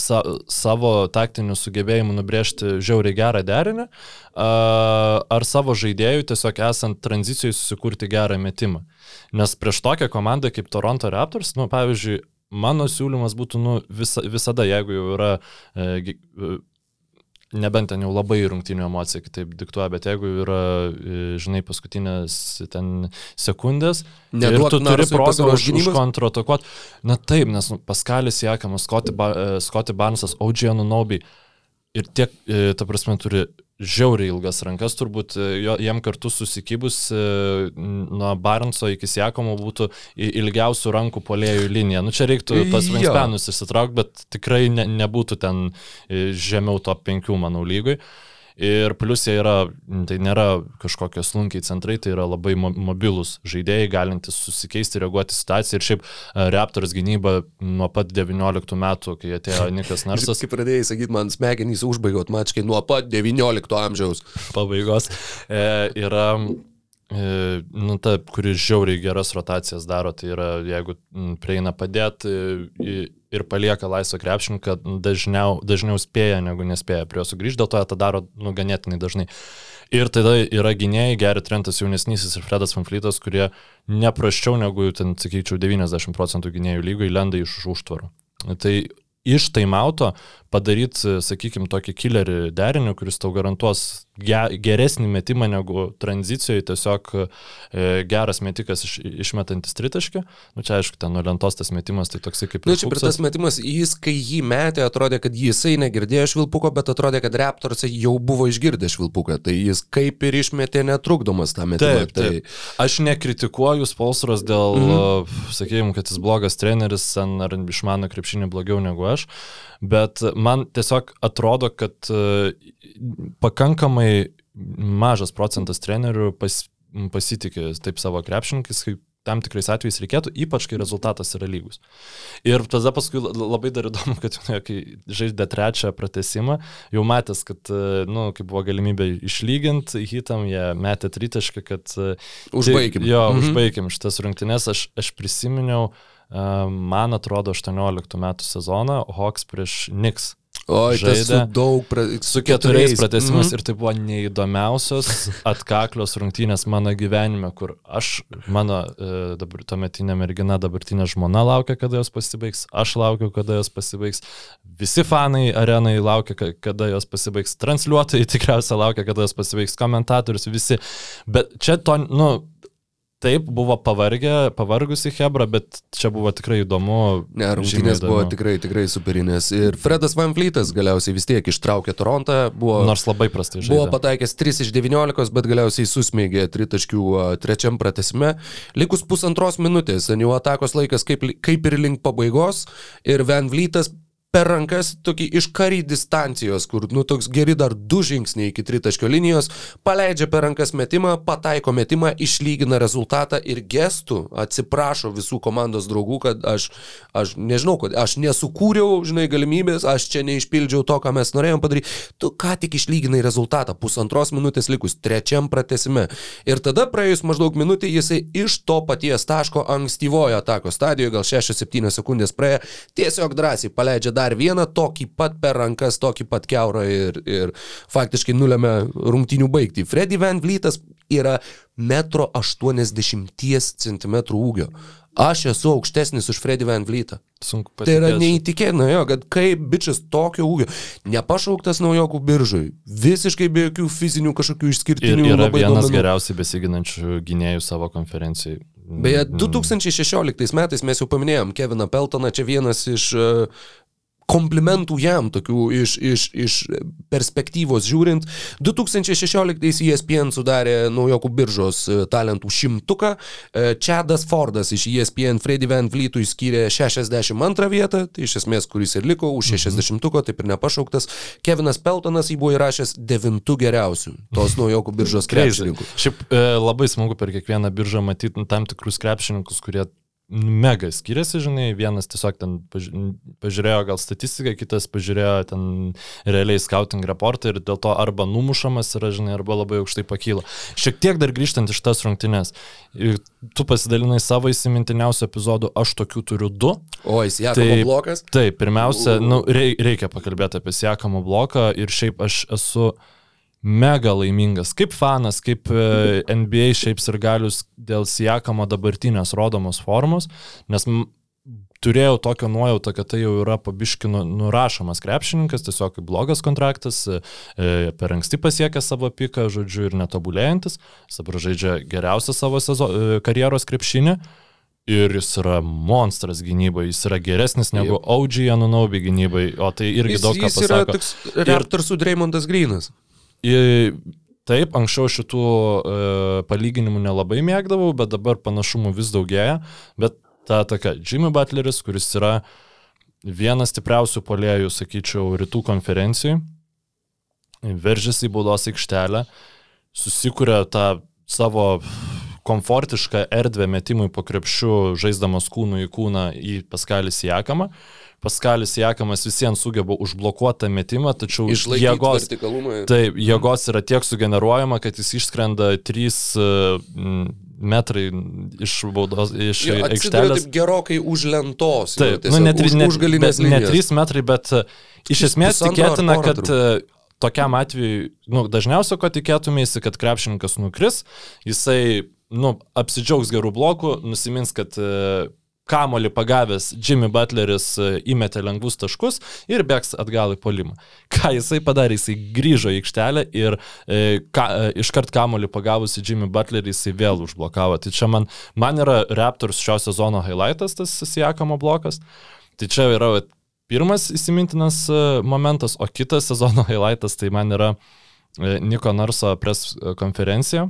sa, savo taktinių sugebėjimų nubrėžti žiauriai gerą derinį, ar savo žaidėjų tiesiog esant tranzicijoje susikurti gerą metimą. Nes prieš tokią komandą kaip Toronto Raptors, nu, pavyzdžiui, mano siūlymas būtų nu, visa, visada, jeigu jau yra e, nebent ten jau labai rungtinių emocija kitaip diktuoja, bet jeigu yra, e, žinai, paskutinės ten sekundės, ir Neduok tu turi progą už, gynybos? už kontratakuoti, na taip, nes nu, Paskalis Scotty, ba, e, Scotty Barnesas, OG Anunobi ir tiek, e, ta prasme, turi žiauriai ilgas rankas, turbūt e, jiem kartu susikibus e, nuo Barnso iki Siakomo būtų ilgiausių rankų polėjų linija. Nu čia reiktų pas. Vingspenus išsitraukti, bet tikrai ne, nebūtų ten e, žemiau top 5, manau, lygui. Ir plus jie yra, tai nėra kažkokie slunkiai centrai, tai yra labai mo- mobilus žaidėjai, galintys susikeisti, reaguoti situaciją. Ir šiaip e, Raptors gynyba nuo pat 19 metų, kai atėjo Nikas Narsas, Kaip pradėjai sakyti, man smegenys užbaigiau mačkai nuo pat 19 amžiaus. pabaigos e, yra, e, nu, ta, kuri žiauriai geras rotacijas daro, tai yra, jeigu prieina padėti e, ir palieka laisvą krepšininką, dažniau, dažniau spėja, negu nespėja prie jo sugrįžti, dėl to jie tą daro, nu, ganėtinai dažnai. Ir tada yra gynėjai, Gary Trentas jaunesnysis ir Fredas Fanflytas, kurie neprasčiau negu, ten, sakyčiau, 90 procentų gynėjų lygoj lenda iš už užtvarų. Tai iš taimauto padaryti, sakykime, tokį killerį derinį, kuris tau garantuos geresnį metimą negu tranzicijoje, tiesiog e, geras metikas iš, išmetantis tritaškį. Nu, čia aišku, ten nuo lentos tas metimas, tai toksai kaip... Na, nu, čia ir tas metimas, jis, kai jį metė, atrodė, kad jisai negirdėjo švilpuko, bet atrodė, kad Raptorsai jau buvo išgirdę švilpuką. Tai jis kaip ir išmetė netrukdomas tą metimą. Taip, taip. Aš nekritikuoju Spolstros dėl, mm -hmm. sakėjim, kad jis blogas treneris ar išmano krepšinį blogiau negu aš, bet man tiesiog atrodo, kad e, pakankamai mažas procentas trenerių pas, pasitikė taip savo krepšininkais, kaip tam tikrais atvejais reikėtų, ypač kai rezultatas yra lygus. Ir tada paskui labai dar įdomu, kad kai žaidė trečią pratesimą, jau matęs, kad, na, nu, kai buvo galimybė išlyginti hitam, jie metė tritašką, kad... e, Užbaigim. Tai, jo, Mhm. užbaigim šitas rungtynes. Aš, aš prisiminiau, e, man atrodo, 18 metų sezoną Hawks prieš tas su žaidė daug, pra... Su keturiais pratesimas Mhm. ir tai buvo neįdomiausios atkaklios rungtynės mano gyvenime, kur aš, mano e, dabar tuometinė mergina, dabartinė žmona laukia, kada jos pasibaigs, aš laukiu, kada jos pasibaigs, visi fanai arenai laukia, ka- kada jos pasibaigs, transliuotojai tikriausiai laukia, kada jos pasibaigs, komentatorius, visi. Bet čia to, nu, taip buvo pavargę, pavargusi Hebra, bet čia buvo tikrai įdomu. Ne, rungtynės buvo įdomiau. tikrai, tikrai superinės. Ir Fredas Van Fleetas galiausiai vis tiek ištraukė Torontą, buvo, Nors labai prastai buvo žaidė. pataikęs 3 iš 19, bet galiausiai susmėgė tritaškių a, trečiam pratesime. Likus pusantros minutės, jau atakos laikas kaip, kaip ir link pabaigos ir Van Fleetas per rankas tokį iš karį distancijos, kur, nu, toks geri dar du žingsniai iki tritaškio linijos, paleidžia per rankas metimą, pataiko metimą, išlygina rezultatą ir gestų atsiprašo visų komandos draugų, kad aš, aš nežinau, kad aš nesukūriau, žinai, galimybės, aš čia neišpildžiau to, ką mes norėjom padaryti. Tu ką tik išlyginai rezultatą, pusantros minutės likus, trečiam pratesime. Ir tada praėjus maždaug minutė jisai iš to paties taško ankstyvojo atako stadijoje, gal 6-7 sekundės praėjo, tiesiog drąsiai paleidžia dar vieną, tokį pat per rankas, tokį pat keurą ir, ir faktiškai nulėmė rungtinių baigti. Freddy Van Vlytas yra 1,80 cm ūgio. Aš esu aukštesnis už Freddy Van Vlytą. Sunku Tai yra patikėti. neįtikėtina, jo, kad kaip bičias tokio ūgio, nepašauktas naujokų biržai, visiškai be jokių fizinių kažkokių Ir išskirtinių yra labai vienas duomenų. geriausiai besiginančių gynėjų savo konferencijai. Beje, Mm, 2016 metais mes jau paminėjom Keviną Peltoną, čia vienas iš e, komplimentų jam, tokių iš, iš, iš perspektyvos žiūrint. 2016 ESPN sudarė naujokų biržos e, talentų šimtuką. E, Čadas Fordas iš ESPN Freddy Van Vlytui skyrė 62 vietą, tai iš esmės, kuris ir liko už 60-uko, taip ir nepašauktas. Kevinas Peltonas jį buvo įrašęs devintų geriausių tos naujokų biržos krepšininkų. Šiaip e, labai smagu per kiekvieną biržą matyti tam tikrus krepšininkus, kurie mega skiriasi, žinai, vienas tiesiog ten paž pažiūrėjo gal statistiką, kitas pažiūrėjo ten realiai scouting raportą ir dėl to arba numušamas yra, žinai, arba labai aukštai pakyla. Šiek tiek dar grįžtant iš tas rungtynes, ir tu pasidalinai savo įsimintiniausių epizodų, aš tokių turiu du. O, jis Jakobo Taip. blokas. Taip, pirmiausia, nu, rei- reikia pakalbėti apie Siekamo bloką ir šiaip aš esu mega laimingas, kaip fanas, kaip e, NBA šiaip ir galius dėl Siekamo dabartinės rodomos formos, nes turėjau tokią nuojautą, kad tai jau yra pabiškino nurašomas krepšininkas, tiesiog blogas kontraktas, e, e, per anksti pasiekęs savo piką, žodžiu, ir netobulėjantis, dabar žaidžia geriausią savo sezo, karjeros krepšinį. Ir jis yra monstras gynybai, jis yra geresnis negu. OG Anunobi gynybai, o tai irgi Jis, daug ką jis yra pasako. toks Raptorsų Dreymondas Grinas. Taip, anksčiau šitų e, palyginimų nelabai mėgdavau, bet dabar panašumų vis daugėja. Bet ta tokia, Jimmy Butleris, kuris yra vienas stipriausių polėjų, sakyčiau, rytų konferencijai, veržiasi į baudos aikštelę, susikuria tą savo komfortišką erdvę metimui po krepšiu, žaisdamas kūnų į kūną į Paskalį Sijakamą. Paskalis Jakamas visiems sugeba užblokuoti tą metimą, tačiau Išlaikyti jėgos. Taip, jėgos yra tiek sugeneruojama, kad jis išskrenda 3 metrai iš baudos, iš Jo, aikštelės. taip gerokai už lentos. jau, Taip, tiesiog nu, ne, tri- už, ne, už galinės bet ne linijos. 3 metrai, bet e, iš esmės tikėtina, kad e, tokiam atveju, nu, dažniausiai ko tikėtumėsi, kad krepšininkas nukris, jisai, nu, apsidžiaugs gerų blokų, nusimins, kad e, kamolį pagavęs Jimmy Butleris e, įmetė lengvus taškus ir bėgs atgal į polimą. Ką jisai padarė? Jisai grįžo į aikštelę ir e, ka, e, iškart kamolį pagavusi Jimmy Butlerį jisai vėl užblokavo. Tai čia man, man yra Raptors šio sezono highlightas, tas Sijakamo blokas. Tai čia yra pirmas įsimintinas e, momentas, o kitas sezono highlightas tai man yra e, Niko Narso pres konferencija,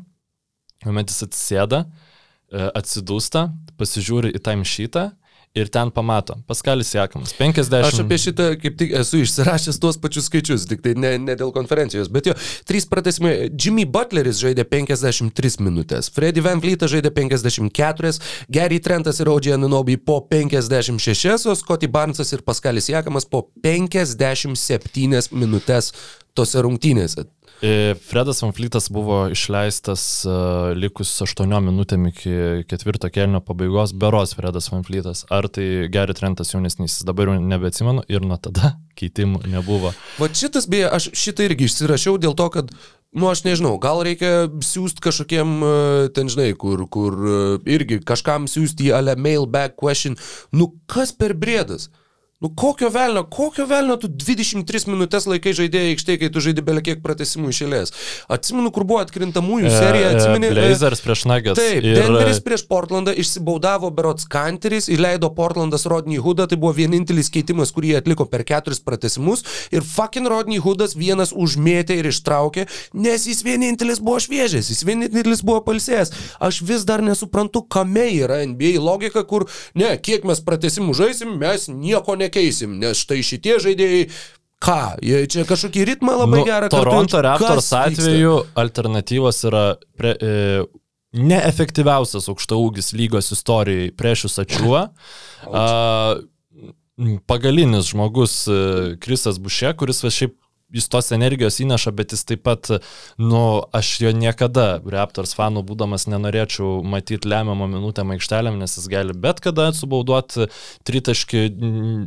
kuomet jis atsisėda, e, atsidūsta, pasižiūri į timesheetą ir ten pamato. Paskalis Jakamas, 50. Aš apie šitą kaip tik esu išsirašęs tuos pačius skaičius, tik tai ne, ne dėl konferencijos, bet jo, trys pratesimai. Jimmy Butleris žaidė 53 minutės, Freddy Van Vliet'as žaidė 54, Gary Trentas ir Audžė Anunobi po 56, o Scotty Barnesas ir Paskalis Jakamas po 57 minutės tose rungtynėse. E, Fredas Vanflytas buvo išleistas uh, likus 8 minutėm iki ketvirto kelnio pabaigos, beros Fredas Vanflytas. Ar tai Gary Trentas jaunesnis, dabar jau nebeatsimenu ir nuo tada keitimų nebuvo. Va šitas beje, aš šitą irgi išsirašiau dėl to, kad Nu, aš nežinau, gal reikia siūsti kažkokiem, e, ten žinai, kur, kur irgi kažkam siūsti į ale mailback question. Nu, kas per brėdas? Nu kokio velnio, kokio velnio tu 23 minutės laikai žaidėjai aikštėje, kai tu žaidži belia kiek pratesimų išėlės. Atsimenu, kur buvo atkrintamųjų serija, atsimeni. Blazers prieš Nuggets. Taip, ir... Denveris prieš Portlandą išsibaudavo Berots Kanteris, įleido Portlandas Rodney Hoodą, tai buvo vienintelis keitimas, kurį jie atliko per keturis pratesimus ir fucking Rodney Hoodas vienas užmėtė ir ištraukė, nes jis vienintelis buvo šviežias, jis vienintelis buvo palsėjęs. Aš vis dar nesuprantu, kame yra NBA logika, kur, ne, kiek mes pratesimų žaisim, mes nieko nekeisim, nes štai šitie žaidėjai ką, jie čia kažkokį ritmą labai nu, gerą Toronto Raptors atveju alternatyvos yra pre, e, neefektyviausias aukštaūgis lygos istorijai prieš Sačiuą. Pagalinis žmogus e, Krisas Bušė, kuris va šiaip jis tos energijos įneša, bet jis taip pat, nu, aš jo niekada, Raptors fanų būdamas, nenorėčiau matyti lemiamą minutę aikštelėm, nes jis gali bet kada subauduoti tritaškį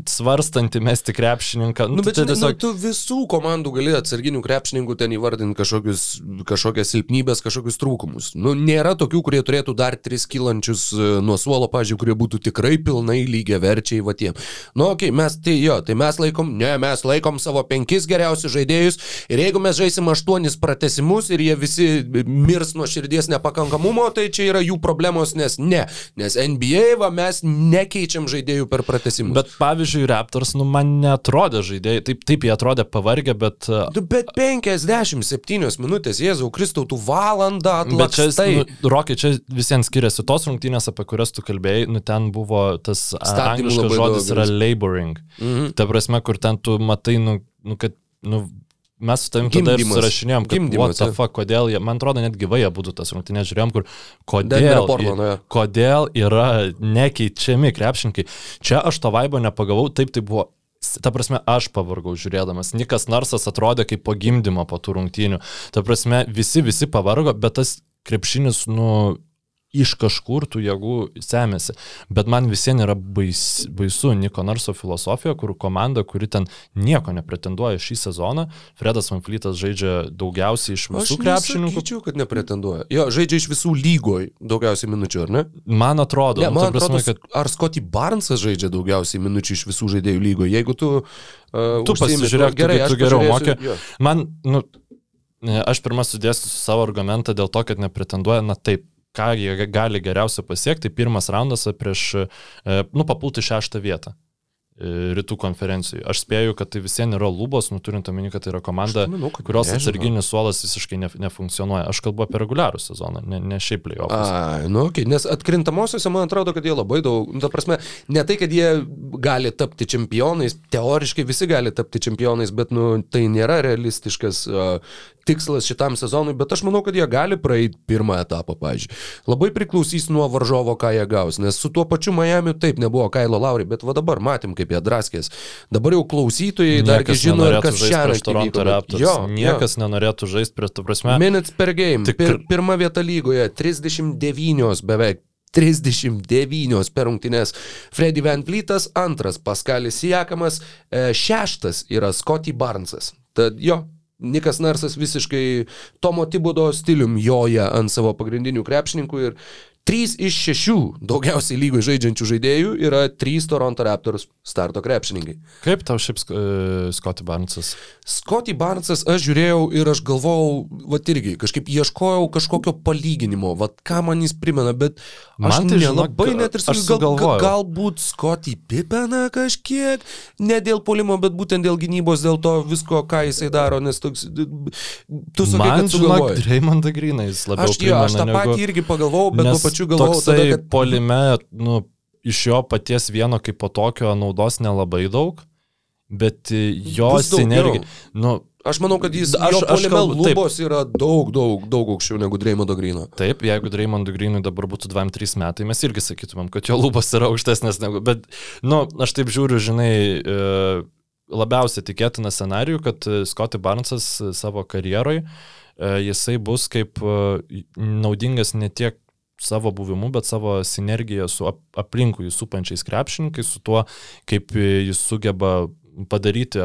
svarstantį mesti krepšininką. Nu, bet tai žinai, tiesiog... nu, tu visų komandų gali atsarginių krepšininkų ten įvardinti kažkokius, kažkokias silpnybės, kažkokius trūkumus. Nu, nėra tokių, kurie turėtų dar tris kylančius e, nuo suolo, pažiūrėjau, kurie būtų tikrai pilnai lygiai verčiai vatiem. Nu, okei, okay, mes tai jo, tai mes laikom, ne, mes laikom savo penkis geriausius žaidėjus ir jeigu mes žaisim aštuonis pratesimus ir jie visi mirs nuo širdies nepakankamumo, tai čia yra jų problemos, nes ne, nes NBA va mes nekeičiam žaidėjų per pratesimus. Bet pavyzdžiui, Raptors, nu, man netrodė žaidėjai, taip, taip jie atrodė pavargę, bet... bet 57 minutės, Jėzau, Kristau, tu valandą Bet čia, atlakstai. nu, Rokai, čia visiems skiriasi tos rungtynės, apie kurias tu kalbėjai, nu, ten buvo tas a, Statymų angliškas žodis daug, yra laboring. Mhm. Ta prasme, kur ten tu matai, nu, nu kad, nu, mes su tavim tada ir surašinėjom, kad Gimdymas, what the fuck, kodėl, jie, man atrodo, net gyvai jie būtų tas rungtynės žiūrėjom, kur kodėl, jo. kodėl yra nekeičiami krepšininkai. Čia aš to vaibo nepagavau, taip tai buvo Ta prasme, aš pavargau žiūrėdamas. Nikas Narsas atrodė kaip po gimdymo po tų rungtynių. Ta prasme, visi, visi pavargo, bet tas krepšinis, nu, iš kažkur tų jėgų semėsi. Bet man visiems yra bais, baisu Niko Narso filosofija, kur komanda, kuri ten nieko nepretenduoja šį sezoną, Fredas Vanflytas žaidžia daugiausiai iš Aš visų krepšininkų. nesakyčiau, kad nepretenduoja. Jo, žaidžia iš visų lygoj daugiausiai minučių, ar ne? Man atrodo, Ne, nu, man prasme, atrodo, kad... ar Scotty Barnesas žaidžia daugiausiai minučių iš visų žaidėjų lygoje. Jeigu tu... Uh, Tu pasižiūrėk, tuo- tu, tu geriau mokė. jo. Man, nu, aš pirmą sudėsiu savo argumentą dėl to, kad nepretenduoja, na taip, ką jie gali geriausia pasiekti, pirmas raundas prieš, e, nu, papulti šeštą vietą e, rytų konferencijų. Aš spėju, kad tai visiems yra lubos, nu, turint omeny, kad tai yra komanda, manau, kad kurios nežinau. atsarginis suolas visiškai ne, nefunkcionuoja. Aš kalbu apie reguliarų sezoną, ne, ne šiaip. A, nu, okay. nes atkrintamosiose man atrodo, kad jie labai daug, nu, ta prasme, ne tai, kad jie gali tapti čempionais, teoriškai visi gali tapti čempionais, bet, nu, tai nėra realistiškas uh, tikslas šitam sezonui, bet aš manau, kad jie gali praeiti pirmą etapą, pavyzdžiui. Labai priklausys nuo varžovo, ką jie gaus, nes su tuo pačiu Miami taip nebuvo Kailo Lauri, bet va dabar matėm, kaip jie draskės. Dabar jau klausytojai Niekas žino, kas prieš Toronto Raptors. Jo, Niekas nenorėtų žaisti prieš, tu prasme, Minutes per game. Tik- Pir, pirma vieta lygoje - 39 beveik. 39 per rungtynes. Freddy Van Vlytas, antras Paskalis Siakamas, e, šeštas yra Scotty Barnesas. Tad jo, Nikas Narsas visiškai Tomo Tibudo stilium joja ant savo pagrindinių krepšininkų ir Trys iš šešių daugiausiai lygoje žaidžiančių žaidėjų yra trys Toronto Raptors starto krepšininkai. Kaip tau šiaip uh, Scotty Barnesas? Scotty Barnesas aš žiūrėjau ir aš galvojau, va irgi, kažkaip ieškojau kažkokio palyginimo, va ką man jis primena, bet aš Man tai, nelabai žinok, net ir sugalvojau. gal, galbūt Scotty Pipena kažkiek, ne dėl polimo, bet būtent dėl gynybos, dėl to visko, ką jisai daro, nes toks, tu sakai, Man, kad žinok, sugalvojai. Raimondą Griną jis labiau Aš, jo, aš tą patį negu- irgi pagalvojau, bet tuo Nes pačiu galvojau toksai tada, kad... polime, nu, iš jo paties vieno kaip po tokio naudos nelabai daug, bet jo sinergija, nu, Aš manau, kad jis, Aš- aš, kalbu- taip. lubos yra daug, daug, daug aukščiau negu Dreimondo Grino. Taip, jeigu Draymondui Greenui dabar būtų 2-3 metai, mes irgi sakytumėm, kad jo lubos yra aukštesnės negu, bet, nu, aš taip žiūriu, žinai, e, labiausiai tikėtina scenarijų, kad Scotty Barnesas savo karjeroj, e, jisai bus kaip e, naudingas ne tiek savo buvimu, bet savo sinergija su ap aplinkui supančiais krepšininkais, su tuo, kaip jis sugeba padaryti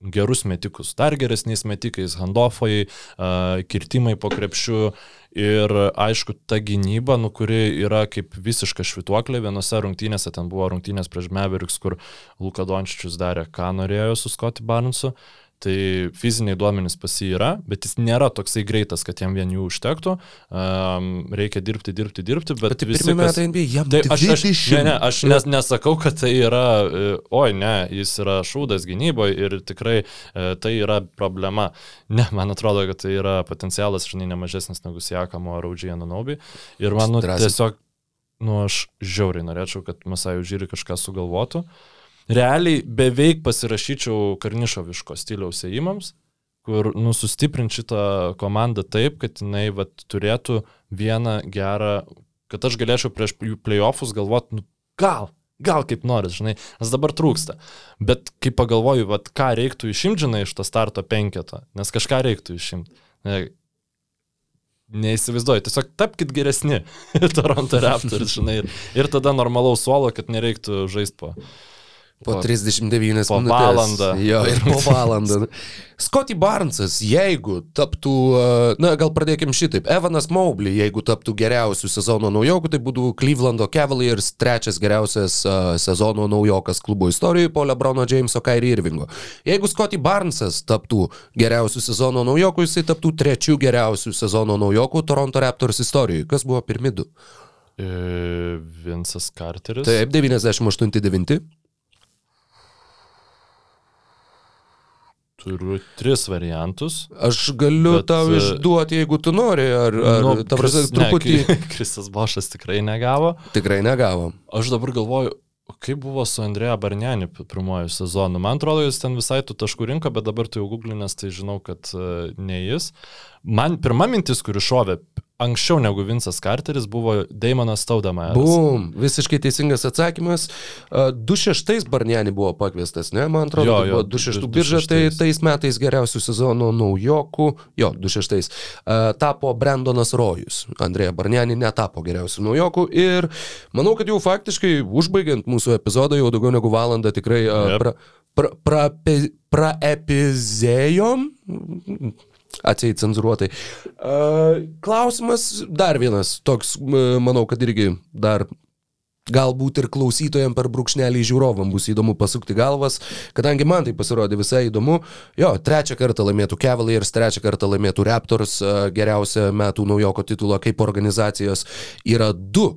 gerus metikus, dar geresniais metikais, handofai, kirtimai po krepšiu ir aišku, ta gynyba, nu, kuri yra kaip visiška švituoklė, vienose rungtynėse ten buvo rungtynės prieš Meveriks, kur Luka Dončičius darė, ką norėjo su Scotty Barnesu. Tai fiziniai duomenys pas jį yra, bet jis nėra toksai greitas, kad jam vien jų užtektų. Um, reikia dirbti, dirbti, dirbti, bet, Bet visi, pirmie kas- metai NBA, jam Tai aš, aš, 20. ne, ne, aš nes, nesakau, kad tai yra, e, oi ne, jis yra šūdas gynyboje ir tikrai e, tai yra problema. Ne, man atrodo, kad tai yra potencialas, žinai, nemažesnis negu Siekamo ar Audžiai Nanobi. Ir man nu, tiesiog, nu aš žiauriai norėčiau, kad Masai Užyri kažką sugalvotų. Realiai beveik pasirašyčiau Karnišoviško stiliaus įimams, kur nu, sustiprint šitą komandą taip, kad jinai vat, turėtų vieną gerą, kad aš galėčiau prieš playoffus galvoti, nu, gal, gal kaip nori, žinai, nes dabar trūksta. Bet kai pagalvoju, vat, ką reiktų išimti, žinai, iš to starto penketo, nes kažką reiktų išimti. Ne, Neįsivaizduoju, tiesiog tapkite geresni Toronto Raptors, žinai, ir, ir tada normalaus suolo, kad nereiktų žaisti po. Po Po- 39 po minutės. valandą. Jo, ir po valandą. Scotty Barnesas, jeigu taptų, uh, na gal pradėkim šitaip, Evanas Mobley, jeigu taptų geriausių sezono naujokų, tai būtų Clevelando Cavaliers trečias geriausias uh, sezono naujokas klubo istorijoje po Lebrono Jameso Kyrie Irvingo. Jeigu Scotty Barnesas taptų geriausių sezono naujokų, jisai taptų trečių geriausių sezono naujokų Toronto Raptors istorijoje. Kas buvo pirmi du? E, Vincas Carteris. Taip, 98-9. Turiu tris variantus. Aš galiu Bet, tau e, išduoti, jeigu tu nori, ar, ar Nu, ta prasme, truputį Ne, Kri- Kristas Bošas tikrai negavo. tikrai negavom. Aš dabar galvoju, kaip buvo su Andrėja Barniani pirmojo sezonu. Man atrodo, jis ten visai tų taškų rinko, bet dabar tu jau googlinės, tai žinau, kad uh, ne jis. Man pirma mintis, kuri šovė anksčiau negu Vincas Carteris, buvo Daimonas Taudamajas. Bum, visiškai teisingas atsakymas. Uh, 26 Barniani buvo pakviestas, ne? Man atrodo, Jo, jo, jo, buvo 26 du- birža, tai 26. tais metais geriausių sezono naujokų, jo, 26, uh, tapo Brandonas Rojus. Andrėja Barniani netapo geriausių naujokų ir manau, kad jau faktiškai užbaigiant mūsų epizodą, jau daugiau negu valandą tikrai uh, Jep. pra, pra, prape- praepizėjom. Atsiai cenzuruotai. Klausimas dar vienas, toks, manau, kad irgi dar galbūt ir klausytojams per brūkšnelį žiūrovam bus įdomu pasukti galvas, kadangi man tai pasirodė visai įdomu. Jo, trečią kartą laimėtų Cavaliers, trečią kartą laimėtų Raptors, geriausią metų naujoko titulą kaip organizacijos. Yra du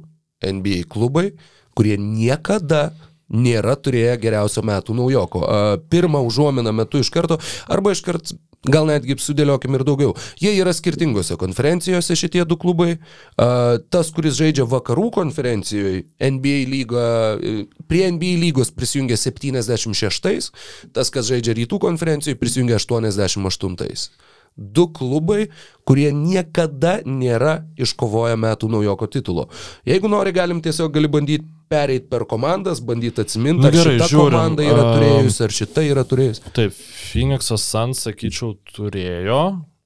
NBA klubai, kurie niekada nėra turėję geriausio metų naujoko. Pirmą užuominą metu iš karto, arba iš karto, gal netgi sudėliokim ir daugiau. Jie yra skirtingose konferencijose šitie du klubai. Tas, kuris žaidžia vakarų konferencijoje, NBA lyga, e, prie NBA lygos prisijungia 76, tas, kas žaidžia rytų konferencijoje, prisijungia 88 du klubai, kurie niekada nėra iškovoję metų naujoko titulo. Jeigu nori, galim tiesiog gali bandyti pereiti per komandas, bandyti atsiminti, Nu ar gerai, šita žiūrim, komanda yra turėjusi, ar šita yra turėjusi. Taip, Phoenix'as Suns, sakyčiau, turėjo.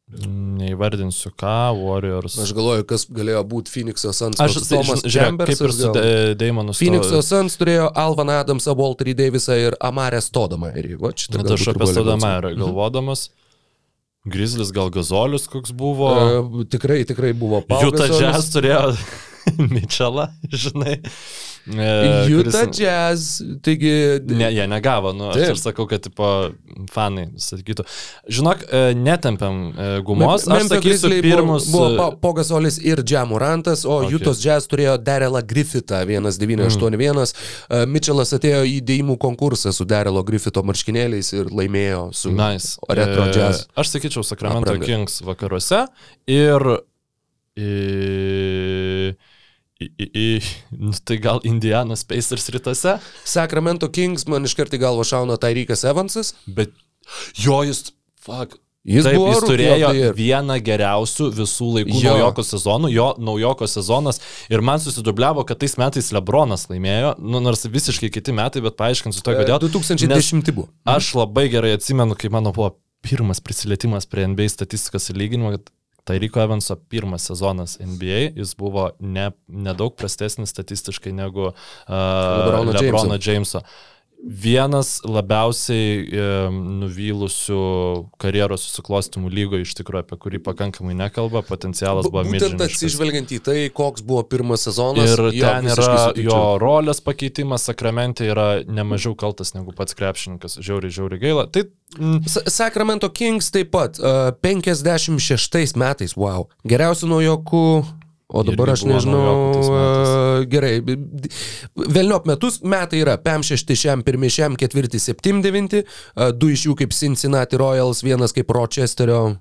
Neįvardinsiu ką, Warriors. Aš galvoju, kas galėjo būti Phoenix'o Suns. Aš Tomas žiūrėk, kaip ir su Damonu Phoenix'o Suns turėjo Alvan Adamsą, Walterį Davisą ir Amarę Stodamą. Ir va, šitą Bet aš apie Staudamerą lengviau. galvodamas. Grizlis gal Gazolis koks buvo. E, Tikrai, tikrai buvo Pau Jazz turėjo Mitchellą, žinai. E, Juta kuris- Jazz, taigi... Ne, jie negavo, nu, aš Taip. ir sakau, kad, tipo, fanai sakytų. Žinok, e, netempiam e, gumos, Mem- aš sakysiu pirmus. Buvo, e, buvo Pa- Pogasolis ir Džamurantas, o Okay. Jutos Jazz turėjo Darelą Griffithą 1981. Mm. Mitchellas atėjo į dėjimų konkursą su Darelo Griffito marškinėliais ir laimėjo su Nice. Retro E, Jazz. Aš sakyčiau Sacramento Apranga. Kings vakaruose ir... I, į, į, į, nu, tai gal Indianas Pacers rytuose, Sacramento Kings man iš karto į galvą šauna Tyreekas Evansas. bet jo jis, fuck. Jis Taip, jis turėjo Year. vieną geriausių visų laikų Jo. naujoko sezonų, jo naujoko sezonas ir man susidubliavo, kad tais metais Lebronas laimėjo, nu, nors visiškai kiti metai, bet paaiškinsiu to, kodėl. 2010 buvo. Aš labai gerai atsimenu, kai mano buvo pirmas prisilietimas prie NBA statistikos lyginimo, kad Tairiko Evanso pirmas sezonas NBA, jis buvo ne, nedaug prastesnis statistiškai negu uh, Lebrono Lebrono Jameso. Vienas labiausiai e, nuvylusių karjeros susiklostimų lygoje, iš tikrųjų, apie kurį pakankamai nekalba, potencialas buvo Būtent milžiniškas. atsižvelgiant į tai, koks buvo pirmas sezonas. Ir jo, ten yra sutikčiau. jo rolės pakeitimas, sakramente yra nemažiau kaltas negu pats krepšininkas. Žiauriai, žiauriai gaila. Tai mm, Sa- Sacramento Kings taip pat uh, 56 metais, wow. Geriausių naujokų. O dabar aš nežinau. Uh, gerai. Velniop metus metai yra PEM 6, šiam 1, šiam 4, 7, 9. Uh, du iš jų kaip Cincinnati Royals, vienas kaip Rochesterio.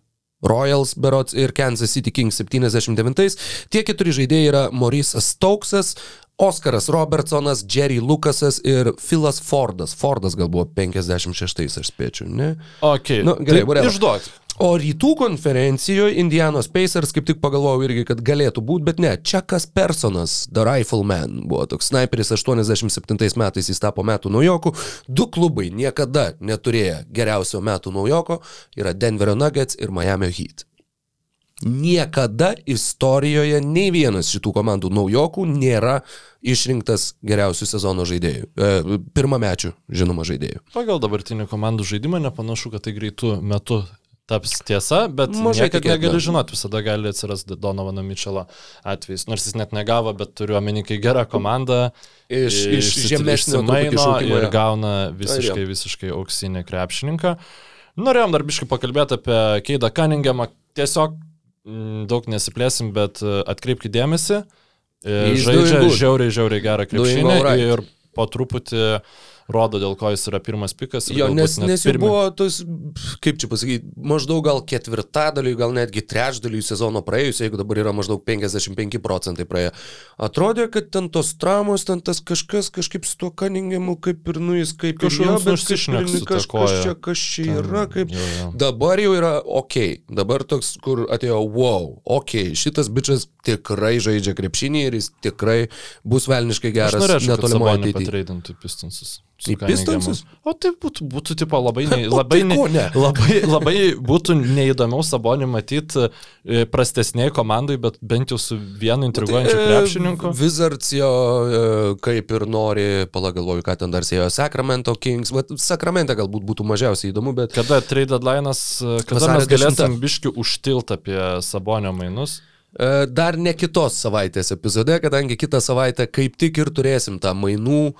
Royals berots ir Kansas City Kings 79. Tie keturi žaidėjai yra Maurice Stokesas, Oskaras Robertsonas, Jerry Lukasas ir Philas Fordas. Fordas gal buvo 56, aš spėčiau, ne? okay. Nu, gerai, tai whatever. O rytų konferencijoje Indianos Pacers kaip tik pagalvojau irgi, kad galėtų būti, bet ne, Čekas Personas, The Rifleman, buvo toks sniperis 87 metais, jis tapo metų naujokų. Du klubai niekada neturėjo geriausio metų naujoko, yra Denverio Nuggets ir Miami Heat. Niekada istorijoje nei vienas šitų komandų naujokų nėra išrinktas geriausių sezono žaidėjų. E, pirmamečių, žinoma, žaidėjų. Pagal dabartinį komandų žaidimą nepanašu, kad tai greitų metų taps tiesa, bet Mažai tikėtina. negali žinoti, visada gali atsirasti Donovano Mičelo atvejs. Nors jis net negavo, bet turiu omeny, kai gera komanda Iš, iš žemesnio šaukimo, ir gauna visiškai, visiškai auksinį krepšininką. Norėjom dar biškai pakalbėti apie Keidą Cunninghamą. Tiesiog mm, daug nesiplėsim, bet e, atkreipkite dėmesį. E, Žaidžia žiauriai, žiauriai gerą krepšinį right. ir po truputį rodo, dėl ko jis yra pirmas pikas. Jo, nes, nes jau pirmi. buvo tos, kaip čia pasakyti, maždaug gal ketvirtadaliui, gal netgi trečdaliui sezono praėjus, jeigu dabar yra maždaug 55 procentai praėję. Atrodė, kad ten tos traumos, ten tas kažkas kažkaip su tuo kaningimu, kaip ir nu jis kaip Kažkoks jo, bet nusišneks kažkaip su ta kažkas čia, kas čia yra, kaip... jo, jo. Dabar jau yra ok, dabar toks, kur atėjo wow, ok, šitas bičias tikrai žaidžia krepšinį ir jis tikrai bus velniškai Aš geras norėčiau, kad ateityje. patreidintų Pistonsus. Į. Pistonsus? O tai būtų, būtų tipo labai, ne, labai, tai ne, ko ne? labai, labai būtų neįdomiau Sabonį matyti prastesniai komandai, bet bent jau su vienu intriguojančiu Tai, e, krepšininku. Wizards jo e, kaip ir nori, palagalvoju, ką ten dar sėjo Sacramento Kings, bet Sakramente galbūt būtų mažiausiai įdomu, bet Kada trade deadline'as, kada mes galėsim 10. biški užtilt apie Sabonio mainus? E, dar ne kitos savaitės epizode, kadangi kitą savaitę kaip tik ir turėsim tą mainų e,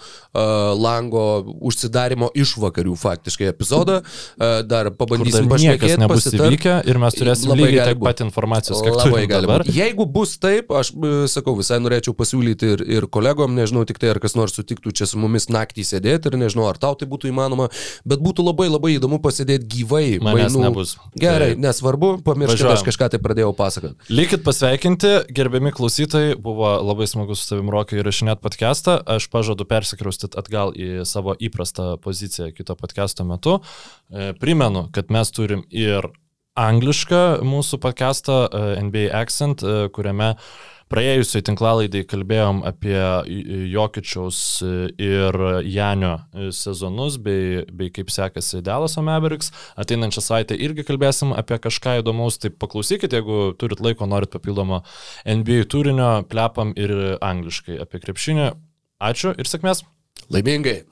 lango užsidarimo išvakarių faktiškai epizodą. E, Dar pabandysim pašnekėti, nebus pasitart. įvykę ir mes turėsim Labai lygiai būt. pat informacijos, kiek Labai turim gali dabar. būti. Jeigu bus taip, aš sakau, visai norėčiau pasiūlyti ir, ir kolegom, nežinau tik tai, ar kas nors sutiktų čia su mumis naktį sėdėti ir nežinau, ar tau tai būtų įmanoma, bet būtų labai labai įdomu pasėdėti gyvai. Manęs mainų. nebus. Gerai, nesvarbu, Važiuojam. aš kažką tai pradėjau pasakoti. Likit pasveikinti, gerbiami klausytojai, buvo labai smagu su tavim Rokai įrašinėti podcastą. Aš pažadu persikraustyti atgal į savo įprastą poziciją kito podcasto metu. E, Primenu, kad mes turim ir anglišką mūsų podcastą e, NBA Accent, e, kuriame Praėjusioj tinklalaidai kalbėjom apie Jokičiaus ir Janio sezonus, bei, bei kaip sekasi Dalaso Mavericks. Ateinančią savaitę irgi kalbėsim apie kažką įdomaus, tai paklausykite, jeigu turit laiko, norit papildomo NBA turinio, plepam ir angliškai apie krepšinį. Ačiū ir sėkmės. Laimingai.